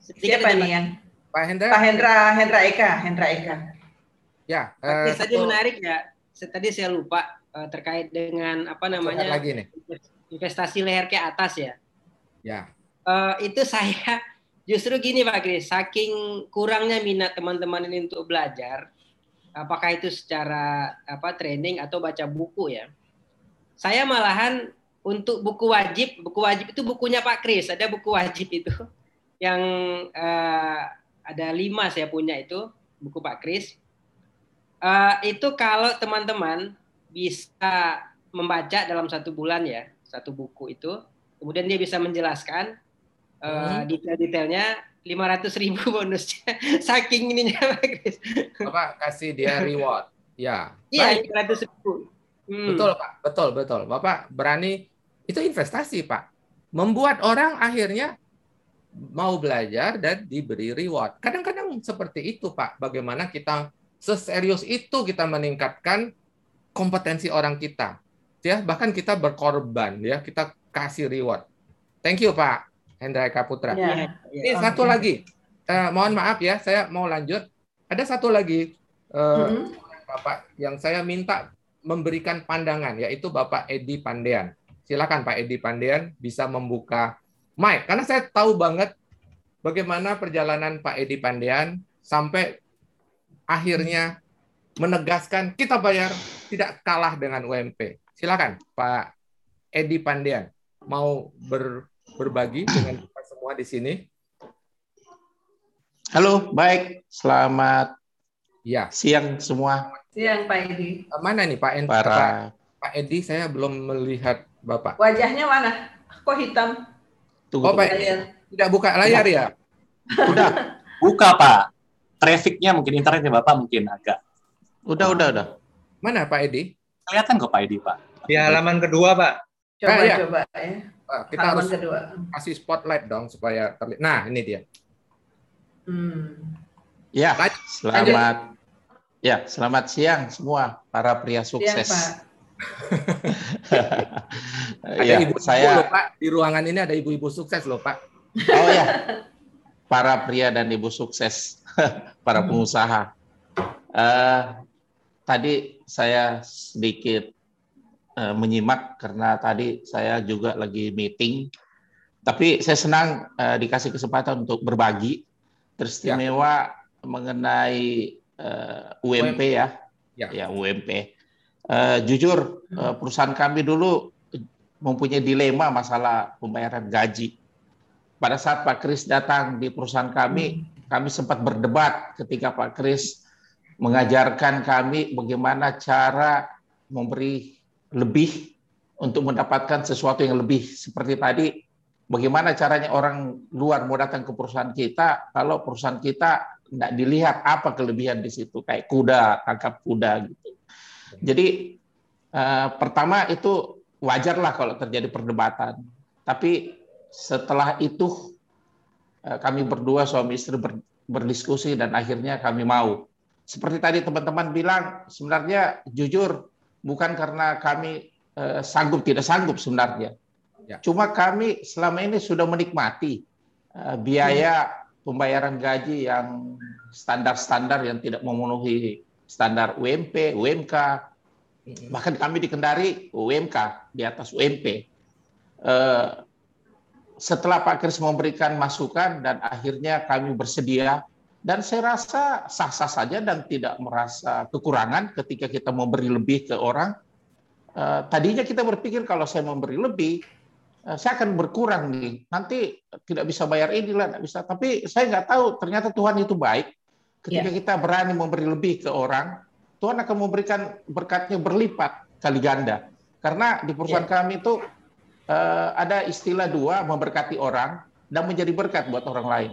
sedikit Siapa nih Pak. yang? Pak Hendra. Pak Hendra Hendra Eka, Hendra Eka. Ya, Pak eh, Kris, tadi satu- menarik ya. Tadi saya lupa eh, terkait dengan apa namanya lagi nih. investasi leher ke atas ya. Ya. Eh, itu saya justru gini Pak Kris, saking kurangnya minat teman-teman ini untuk belajar, apakah itu secara apa training atau baca buku ya. Saya malahan untuk buku wajib, buku wajib itu bukunya Pak Kris, ada buku wajib itu yang eh, ada lima saya punya itu buku Pak Kris. Eh, itu kalau teman-teman bisa membaca dalam satu bulan ya satu buku itu, kemudian dia bisa menjelaskan eh, Hmm. detail-detailnya 500 ribu bonusnya saking ininya Pak Kris. Bapak kasih dia reward. Ya. Iya, Baik. 500 ribu. Hmm. Betul, Pak. Betul, betul. Bapak berani itu investasi, Pak. Membuat orang akhirnya mau belajar dan diberi reward. Kadang-kadang seperti itu, Pak. Bagaimana kita seserius itu kita meningkatkan kompetensi orang kita. Ya, bahkan kita berkorban ya, kita kasih reward. Thank you, Pak Hendra Eka Putra. Ya. Iya, iya. Ini satu lagi. Eh, mohon maaf ya, saya mau lanjut. Ada satu lagi eh, Mm-mm. Bapak yang saya minta memberikan pandangan yaitu Bapak Edi Pandean. Silakan Pak Edi Pandean bisa membuka mic karena saya tahu banget bagaimana perjalanan Pak Edi Pandean sampai akhirnya menegaskan kita bayar tidak kalah dengan UMP. Silakan Pak Edi Pandean mau ber- berbagi dengan kita semua di sini. Halo, baik. Selamat Ya, siang semua Siang Pak Edi. mana nih Pak, Pak, para Pak Edi? Saya belum melihat Bapak. Wajahnya mana? Kok hitam? Oh, tunggu. Pak tunggu. Edi tidak buka layar ya? udah buka Pak trafficnya mungkin internetnya Bapak mungkin agak Udah, udah, udah. Mana Pak Edi? kelihatan kok Pak Edi Pak Di halaman kedua, Pak. Coba Ah, iya. coba ya. Ah, Kita Halaman harus kedua. kasih spotlight dong supaya terlihat. Nah, ini dia. Hmm. Ya, Lanjut. selamat. Ya, selamat siang semua para pria Siang sukses. Pak. Ada ya, ibu-ibu saya loh Pak. Di ruangan ini ada ibu-ibu sukses loh Pak. Oh ya, para pria dan ibu sukses, para pengusaha. Uh, tadi saya sedikit uh, menyimak karena tadi saya juga lagi meeting. Tapi saya senang uh, dikasih kesempatan untuk berbagi teristimewa ya. mengenai uh, UMP ya, ya, ya UMP. Uh, jujur uh, perusahaan kami dulu mempunyai dilema masalah pembayaran gaji pada saat Pak Kris datang di perusahaan kami, hmm. kami sempat berdebat ketika Pak Kris mengajarkan kami bagaimana cara memberi lebih untuk mendapatkan sesuatu yang lebih. Seperti tadi, bagaimana caranya orang luar mau datang ke perusahaan kita kalau perusahaan kita tidak dilihat apa kelebihan di situ, kayak kuda, tangkap kuda gitu. Jadi eh, pertama itu wajarlah kalau terjadi perdebatan. Tapi setelah itu eh, kami berdua suami istri berdiskusi dan akhirnya kami mau. Seperti tadi teman-teman bilang, sebenarnya jujur bukan karena kami eh, sanggup tidak sanggup sebenarnya. Ya. Cuma kami selama ini sudah menikmati eh, biaya pembayaran gaji yang standar-standar yang tidak memenuhi standar UMP, UMK, bahkan kami dikendari UMK di atas UMP setelah Pak Kris memberikan masukan dan akhirnya kami bersedia dan saya rasa sah-sah saja dan tidak merasa kekurangan ketika kita memberi lebih ke orang. Uh, tadinya kita berpikir kalau saya memberi lebih, uh, saya akan berkurang nih. Nanti tidak bisa bayar inilah, tidak bisa. Tapi saya nggak tahu. Ternyata Tuhan itu baik. Ketika yeah. kita berani memberi lebih ke orang, Tuhan akan memberikan berkatnya berlipat kali ganda. Karena di perusahaan yeah. kami itu uh, ada istilah dua memberkati orang dan menjadi berkat buat orang lain.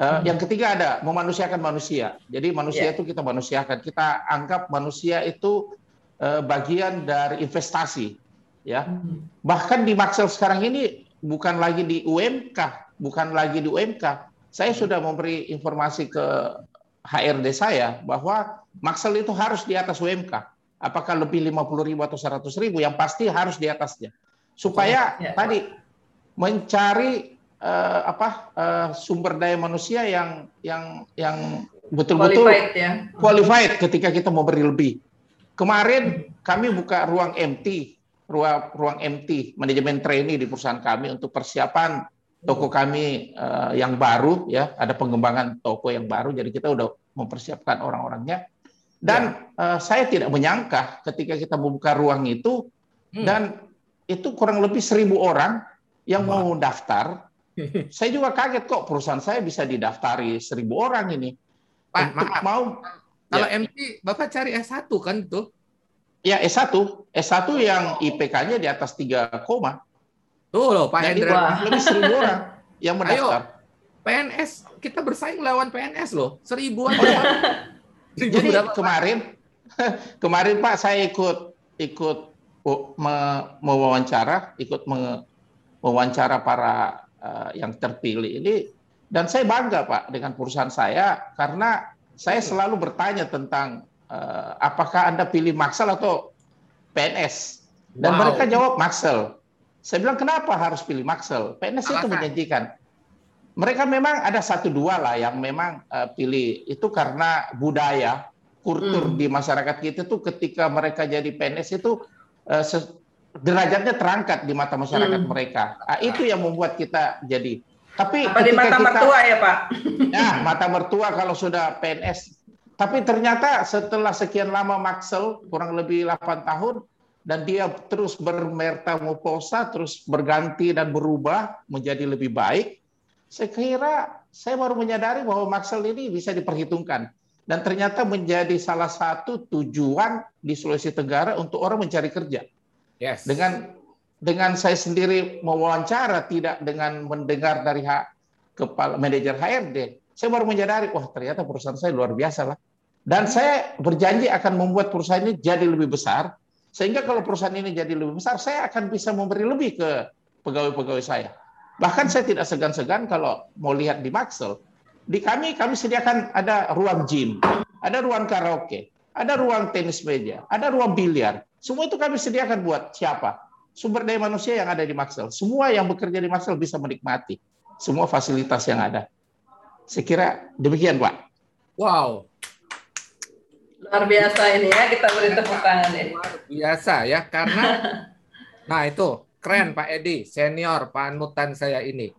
Uh. Yang ketiga ada memanusiakan manusia. Jadi manusia yeah. itu kita manusiakan. Kita anggap manusia itu uh, bagian dari investasi. Ya, hmm. bahkan di Maxel sekarang ini bukan lagi di UMK, bukan lagi di UMK. Saya sudah memberi informasi ke HRD saya bahwa Maxel itu harus di atas UMK. Apakah lebih 50 ribu atau 100 ribu? Yang pasti harus di atasnya supaya ya. tadi mencari uh, apa uh, sumber daya manusia yang yang yang betul-betul qualified, ya. qualified ketika kita mau beri lebih. Kemarin kami buka ruang MT, ruang ruang MT manajemen trainee di perusahaan kami untuk persiapan toko kami uh, yang baru ya, ada pengembangan toko yang baru jadi kita udah mempersiapkan orang-orangnya. Dan ya. uh, saya tidak menyangka ketika kita membuka ruang itu hmm. dan itu kurang lebih seribu orang yang mau daftar. Saya juga kaget kok perusahaan saya bisa didaftari seribu orang ini. Pak, Untuk maaf. mau kalau ya. MT Bapak cari S1 kan itu? Ya S1, S1 yang IPK-nya di atas 3 koma. Tuh loh Pak Hendra. Lebih seribu orang yang mendaftar. Ayo, PNS kita bersaing lawan PNS loh, seribuan. Oh, ya. Jadi kemarin, kemarin Pak saya ikut ikut mewawancara, ikut mewawancara para uh, yang terpilih ini dan saya bangga Pak dengan perusahaan saya karena saya selalu bertanya tentang uh, apakah Anda pilih Maxel atau PNS dan wow. mereka jawab Maxel. Saya bilang kenapa harus pilih Maxel? PNS Alasan. itu menjanjikan. Mereka memang ada satu dua lah yang memang uh, pilih itu karena budaya kultur hmm. di masyarakat kita tuh ketika mereka jadi PNS itu uh, derajatnya terangkat di mata masyarakat hmm. mereka. Nah, itu yang membuat kita jadi. Tapi Apa di mata kita, mertua ya Pak? Ya mata mertua kalau sudah PNS. Tapi ternyata setelah sekian lama Maxel kurang lebih 8 tahun dan dia terus bermetamorfosa, terus berganti dan berubah menjadi lebih baik. Saya kira saya baru menyadari bahwa Maxel ini bisa diperhitungkan dan ternyata menjadi salah satu tujuan di Sulawesi Tenggara untuk orang mencari kerja. Yes. Dengan dengan saya sendiri mewawancara tidak dengan mendengar dari hak kepala manajer HRD, saya baru menyadari wah ternyata perusahaan saya luar biasa lah. Dan saya berjanji akan membuat perusahaan ini jadi lebih besar sehingga kalau perusahaan ini jadi lebih besar, saya akan bisa memberi lebih ke pegawai-pegawai saya. Bahkan saya tidak segan-segan kalau mau lihat di Maxel, di kami kami sediakan ada ruang gym, ada ruang karaoke, ada ruang tenis meja, ada ruang biliar. Semua itu kami sediakan buat siapa? Sumber daya manusia yang ada di Maxel. Semua yang bekerja di Maxel bisa menikmati. semua fasilitas yang ada. Saya kira demikian, Pak. Wow, Luar biasa ini ya, kita beri tepuk tangan ya. luar biasa ya karena nah itu keren Pak Edi senior panutan saya ini.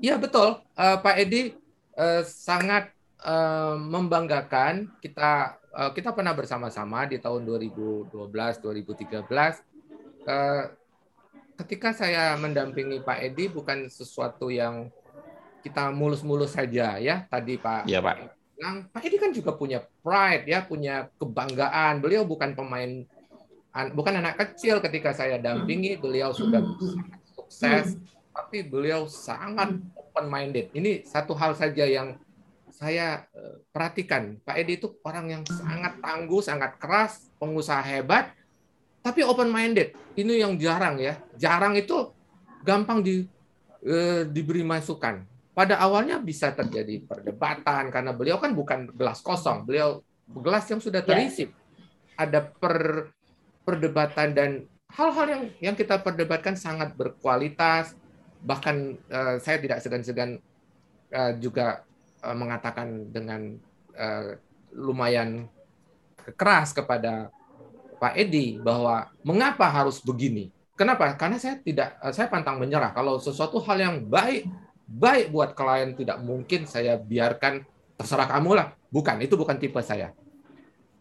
Iya betul eh, Pak Edi eh, sangat eh, membanggakan kita kita pernah bersama-sama di tahun 2012 2013 eh, ketika saya mendampingi Pak Edi bukan sesuatu yang kita mulus-mulus saja ya tadi Pak Iya, Pak. bilang Pak Edi kan juga punya pride ya, punya kebanggaan. Beliau bukan pemain an- bukan anak kecil ketika saya dampingi, beliau sudah sukses, tapi beliau sangat open minded. Ini satu hal saja yang saya eh, perhatikan. Pak Edi itu orang yang sangat tangguh, sangat keras, pengusaha hebat, tapi open minded. Ini yang jarang ya. Jarang itu gampang di eh, diberi masukan pada awalnya bisa terjadi perdebatan karena beliau kan bukan gelas kosong, beliau gelas yang sudah terisi. Ada per perdebatan dan hal-hal yang yang kita perdebatkan sangat berkualitas. Bahkan eh, saya tidak segan-segan eh, juga eh, mengatakan dengan eh, lumayan keras kepada Pak Edi bahwa mengapa harus begini? Kenapa? Karena saya tidak eh, saya pantang menyerah kalau sesuatu hal yang baik baik buat klien tidak mungkin saya biarkan terserah kamu lah. Bukan, itu bukan tipe saya.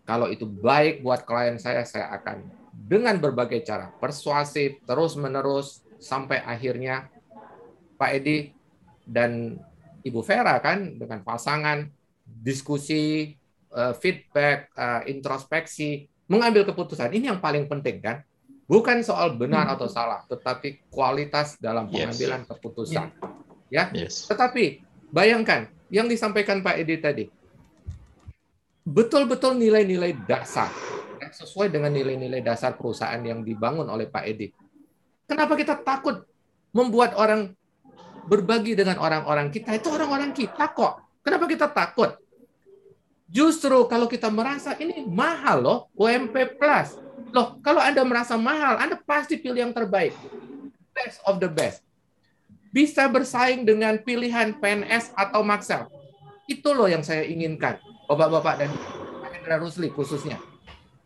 Kalau itu baik buat klien saya, saya akan dengan berbagai cara persuasif terus menerus sampai akhirnya Pak Edi dan Ibu Vera kan dengan pasangan diskusi eh, feedback eh, introspeksi mengambil keputusan. Ini yang paling penting kan? Bukan soal benar atau salah tetapi kualitas dalam Yes. pengambilan keputusan. Ya? Yes. tetapi bayangkan yang disampaikan Pak Edi tadi. Betul-betul nilai-nilai dasar ya, sesuai dengan nilai-nilai dasar perusahaan yang dibangun oleh Pak Edi. Kenapa kita takut membuat orang berbagi dengan orang-orang kita? Itu orang-orang kita kok. Kenapa kita takut? Justru kalau kita merasa ini mahal loh, UMP plus. Loh, kalau Anda merasa mahal, Anda pasti pilih yang terbaik. Best of the best bisa bersaing dengan pilihan PNS atau Maxel. Itu loh yang saya inginkan, Bapak-bapak dan Pak Hendra Rusli khususnya.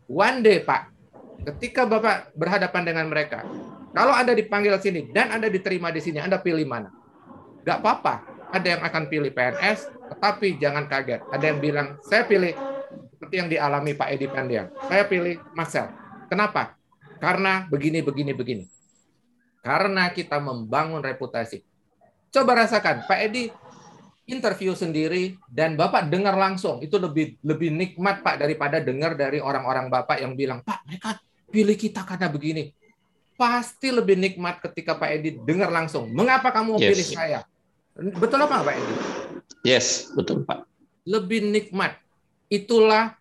One day, Pak, ketika Bapak berhadapan dengan mereka, kalau Anda dipanggil sini dan Anda diterima di sini, Anda pilih mana? Gak apa-apa. Ada yang akan pilih PNS, tetapi jangan kaget. Ada yang bilang, saya pilih seperti yang dialami Pak Edi Pandian. Saya pilih Maxel. Kenapa? Karena begini, begini, begini karena kita membangun reputasi. Coba rasakan, Pak Edi interview sendiri dan Bapak dengar langsung. Itu lebih lebih nikmat Pak daripada dengar dari orang-orang Bapak yang bilang, "Pak, mereka pilih kita karena begini." Pasti lebih nikmat ketika Pak Edi dengar langsung. Mengapa kamu Yes. pilih saya? Betul apa Pak Edi? Yes, betul Pak. Lebih nikmat. Itulah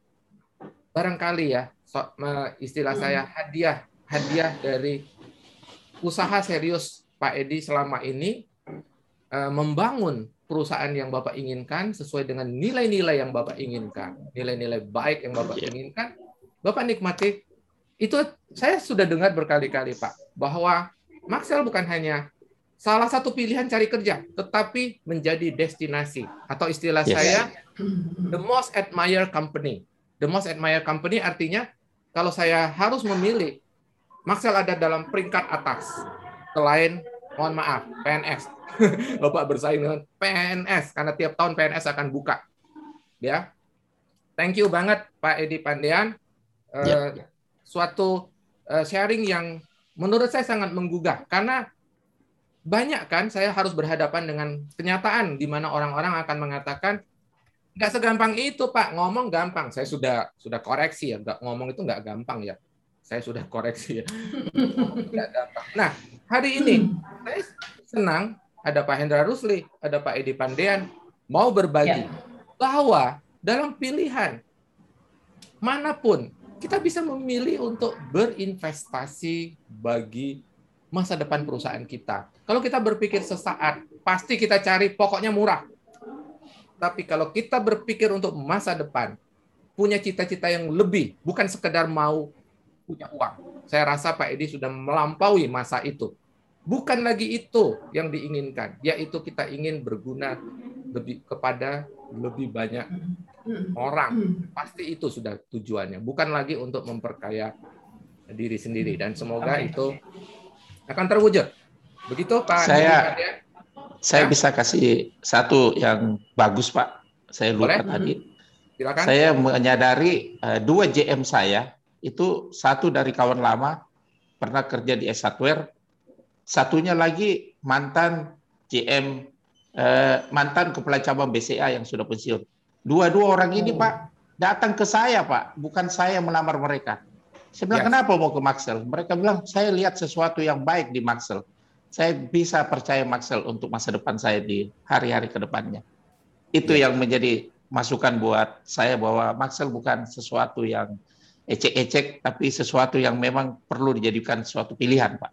barangkali ya, so- istilah saya hadiah hadiah dari usaha serius Pak Edi selama ini eh, membangun perusahaan yang Bapak inginkan sesuai dengan nilai-nilai yang Bapak inginkan, nilai-nilai baik yang Bapak Iya. inginkan, Bapak nikmati. Itu saya sudah dengar berkali-kali Pak bahwa Maxel bukan hanya salah satu pilihan cari kerja, tetapi menjadi destinasi atau istilah Yes. saya the most admired company. The most admired company artinya kalau saya harus memilih Maxel ada dalam peringkat atas selain mohon maaf PNS. Bapak bersaing dengan PNS karena tiap tahun PNS akan buka. Ya. Thank you banget Pak Edi Pandian. Eh, Suatu eh, sharing yang menurut saya sangat menggugah karena banyak kan saya harus berhadapan dengan kenyataan di mana orang-orang akan mengatakan nggak segampang itu Pak. Ngomong gampang. Saya sudah sudah koreksi ya. Nggak ngomong itu nggak gampang ya. Saya sudah koreksi ya. Nggak gampang. Nah hari ini saya senang ada Pak Hendra Rusli ada Pak Edi Pandean mau berbagi Ya. bahwa dalam pilihan mana pun kita bisa memilih untuk berinvestasi bagi masa depan perusahaan kita. Kalau kita berpikir sesaat, pasti kita cari pokoknya murah. Tapi kalau kita berpikir untuk masa depan, punya cita-cita yang lebih, bukan sekedar mau punya uang. Saya rasa Pak Edi sudah melampaui masa itu. bukan lagi itu yang diinginkan, yaitu kita ingin berguna lebih kepada lebih banyak orang. Pasti itu sudah tujuannya, bukan lagi untuk memperkaya diri sendiri dan semoga itu akan terwujud. Begitu Pak. Saya saya bisa kasih satu yang bagus Pak. Saya lupa Boleh? tadi. Silakan. Saya menyadari eh, dua JM saya itu satu dari kawan lama pernah kerja di S Hardware, satunya lagi mantan JM eh, mantan kepala cabang BCA yang sudah pensiun. Dua-dua orang ini Oh. Pak datang ke saya Pak, bukan saya melamar mereka. Saya bilang Yes. kenapa mau ke Maxel? Mereka bilang saya lihat sesuatu yang baik di Maxel. Saya bisa percaya Maxel untuk masa depan saya di hari-hari ke depannya. Itu yang menjadi masukan buat saya bahwa Maxel bukan sesuatu yang ecek-ecek, tapi sesuatu yang memang perlu dijadikan suatu pilihan, Pak.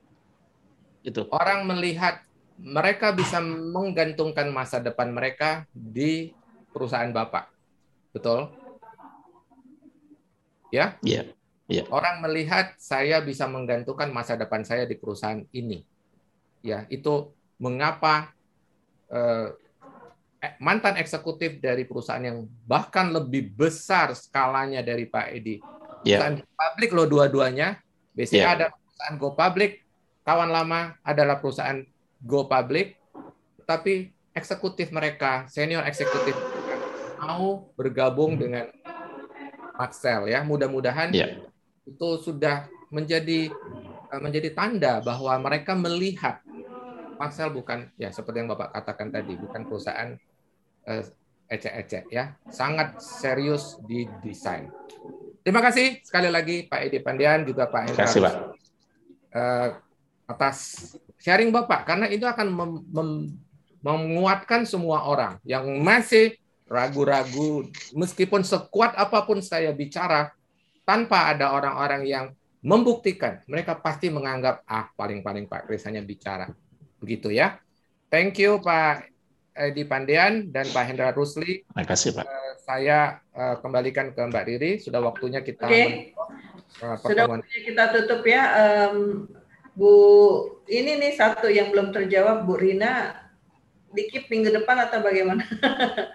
Itu. orang melihat mereka bisa menggantungkan masa depan mereka di perusahaan Bapak. Betul? Ya? Iya. Orang melihat saya bisa menggantungkan masa depan saya di perusahaan ini. Ya, itu mengapa eh, eh, mantan eksekutif dari perusahaan yang bahkan lebih besar skalanya dari Pak Edi. Iya. Perusahaan publik loh dua-duanya. BCA Iya. adalah perusahaan go public, kawan lama adalah perusahaan go public, tapi eksekutif mereka, senior eksekutif mereka mau bergabung dengan Maxel ya. Mudah-mudahan Iya. Itu sudah menjadi eh, menjadi tanda bahwa mereka melihat Maxel bukan ya seperti yang Bapak katakan tadi, bukan perusahaan eh, ecek-ecek ya, sangat serius di desain. Terima kasih sekali lagi Pak Edi Pandian juga Pak Terima kasih, Pak. eh, atas sharing Bapak karena itu akan mem- mem- menguatkan semua orang yang masih ragu-ragu meskipun sekuat apa pun saya bicara tanpa ada orang-orang yang membuktikan mereka pasti menganggap ah paling-paling Pak Kris hanya bicara begitu ya thank you Pak Edi Pandian dan Pak Hendra Rusli Terima kasih, Pak. saya eh, kembalikan ke Mbak Riri sudah waktunya kita Oke. menutup, eh, Sudah waktunya kita tutup ya. Em, Bu, ini nih satu yang belum terjawab, Bu Rina. Dikip minggu depan atau bagaimana?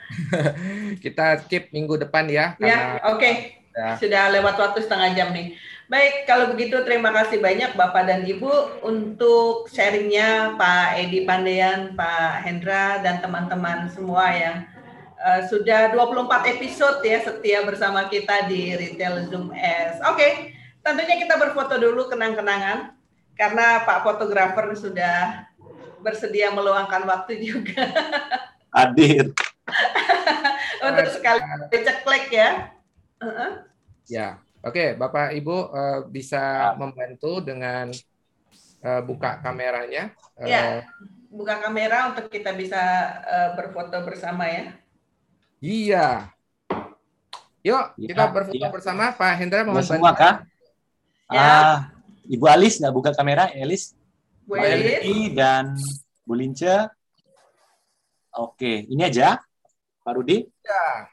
kita skip minggu depan ya Ya, karena oke. Ya. Sudah lewat waktu setengah jam nih. Baik, kalau begitu terima kasih banyak Bapak dan Ibu untuk sharingnya Pak Edi Pandean, Pak Hendra, dan teman-teman semua yang eh, sudah 24 episode ya setia bersama kita di Retail Zoom S. Oke, tentunya kita berfoto dulu kenang-kenangan karena Pak fotografer sudah bersedia meluangkan waktu juga Hadir. untuk sekali ceklek ya. Heeh. Ya, oke, Bapak Ibu eh, bisa membantu dengan eh, buka kameranya. Eh, Ya. buka kamera untuk kita bisa eh, berfoto bersama ya. Iya. Yuk, Iya, kita berfoto iya. bersama. Pak Hendra Ya mohon semua kah? Ya. Ah, Ibu Alis nggak buka kamera, Elis, Bu Elis. Dan Bu Lince. Oke, ini aja, Pak Rudi. Ya.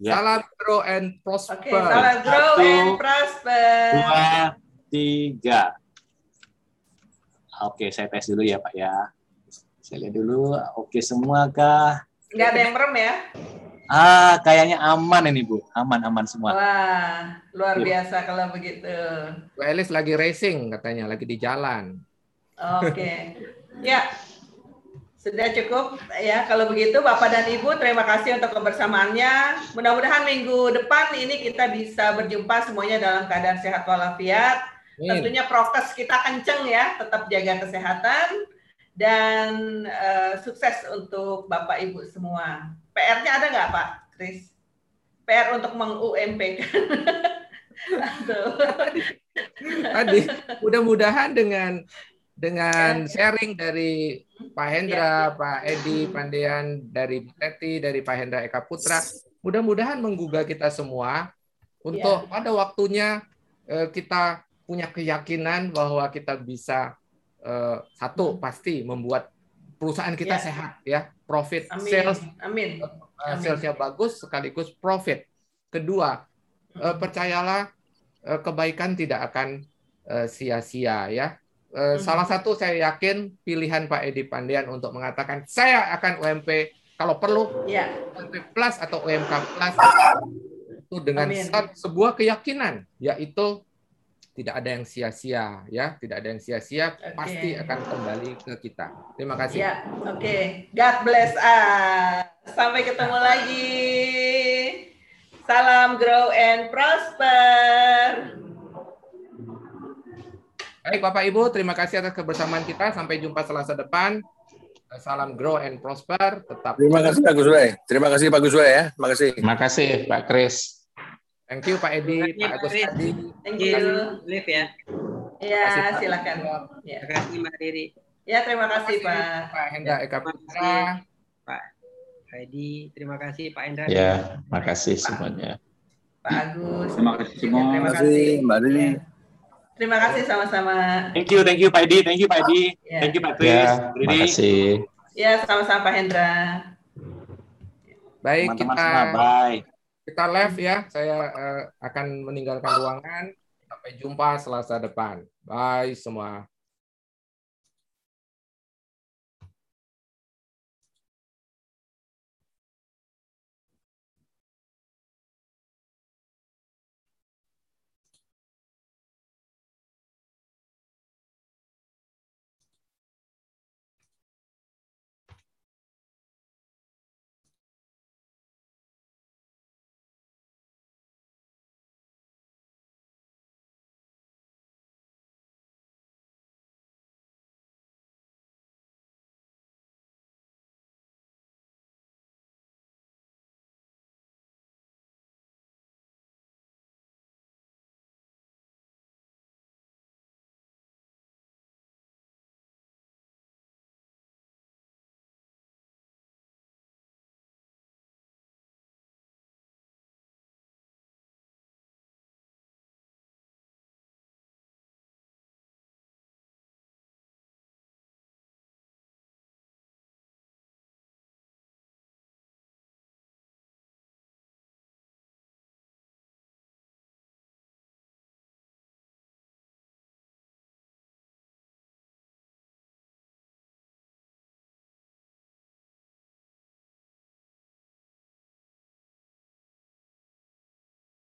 Ya. Salam grow and prosper. Oke, salam grow Satu, and prosper. Dua, tiga. Oke, saya tes dulu ya Pak ya. Saya lihat dulu. Oke semua kah? Nggak ada yang merem ya? Ah, kayaknya aman ini Bu. Aman-aman semua. Wah, luar Iya. biasa kalau begitu. Bu Elis lagi racing katanya, lagi di jalan. Oke. Ya. Sudah cukup ya kalau begitu Bapak dan Ibu terima kasih untuk kebersamaannya. Mudah-mudahan minggu depan ini kita bisa berjumpa semuanya dalam keadaan sehat walafiat. Amin. Tentunya prokes kita kenceng ya, tetap jaga kesehatan dan eh, sukses untuk Bapak Ibu semua. PR-nya ada nggak Pak Kris? PR untuk meng-UMP kan? Tadi mudah-mudahan dengan dengan sharing dari Pak Hendra, Pak Edi Pandean, dari Teti, dari Pak Hendra Eka Putra, mudah-mudahan menggugah kita semua untuk pada waktunya eh, kita punya keyakinan bahwa kita bisa eh, satu pasti membuat perusahaan kita Ya. sehat ya, profit, Amin. sales Amin. uh, Amin. salesnya bagus sekaligus profit. Kedua, percayalah kebaikan tidak akan sia-sia ya. Eh, salah satu saya yakin pilihan Pak Edi Pandian untuk mengatakan saya akan UMP kalau perlu Ya, UMP plus atau UMK plus itu dengan Amin. sebuah keyakinan yaitu tidak ada yang sia-sia ya, tidak ada yang sia-sia Oke. pasti akan kembali ke kita. Terima kasih. ya, oke. God bless us. Sampai ketemu lagi. Salam grow and prosper. Baik Bapak Ibu, terima kasih atas kebersamaan kita. Sampai jumpa Selasa depan. Salam grow and prosper. Tetap Terima kasih Pak Guswe. Terima kasih Pak Guswe ya. Terima kasih. Terima kasih Pak Kris. Thank you Pak Edi, Terima Pak Agus kasih, Adi. Thank Terima kasih, you. Liv ya. Ya, kasih, silakan. Ya. Terima kasih Mbak Riri. ya, terima kasih Pak. Pak Hendra Eka Terima Putra. kasih Pak Heidi. Terima kasih Pak Endra. Ya, makasih semuanya. Pak Agus. Terima kasih semua. terima Terima kasih. kasih Mbak Riri. Terima kasih sama-sama. Thank you, thank you Pak Edi, thank you Pak Edi, Ya. thank you Pak Kris, Ya, Ridi, makasih. Ya, sama-sama Pak Hendra. Baik, teman-teman kita semua, bye. kita live ya. Saya eh, akan meninggalkan ruangan. Sampai jumpa Selasa depan. Bye semua.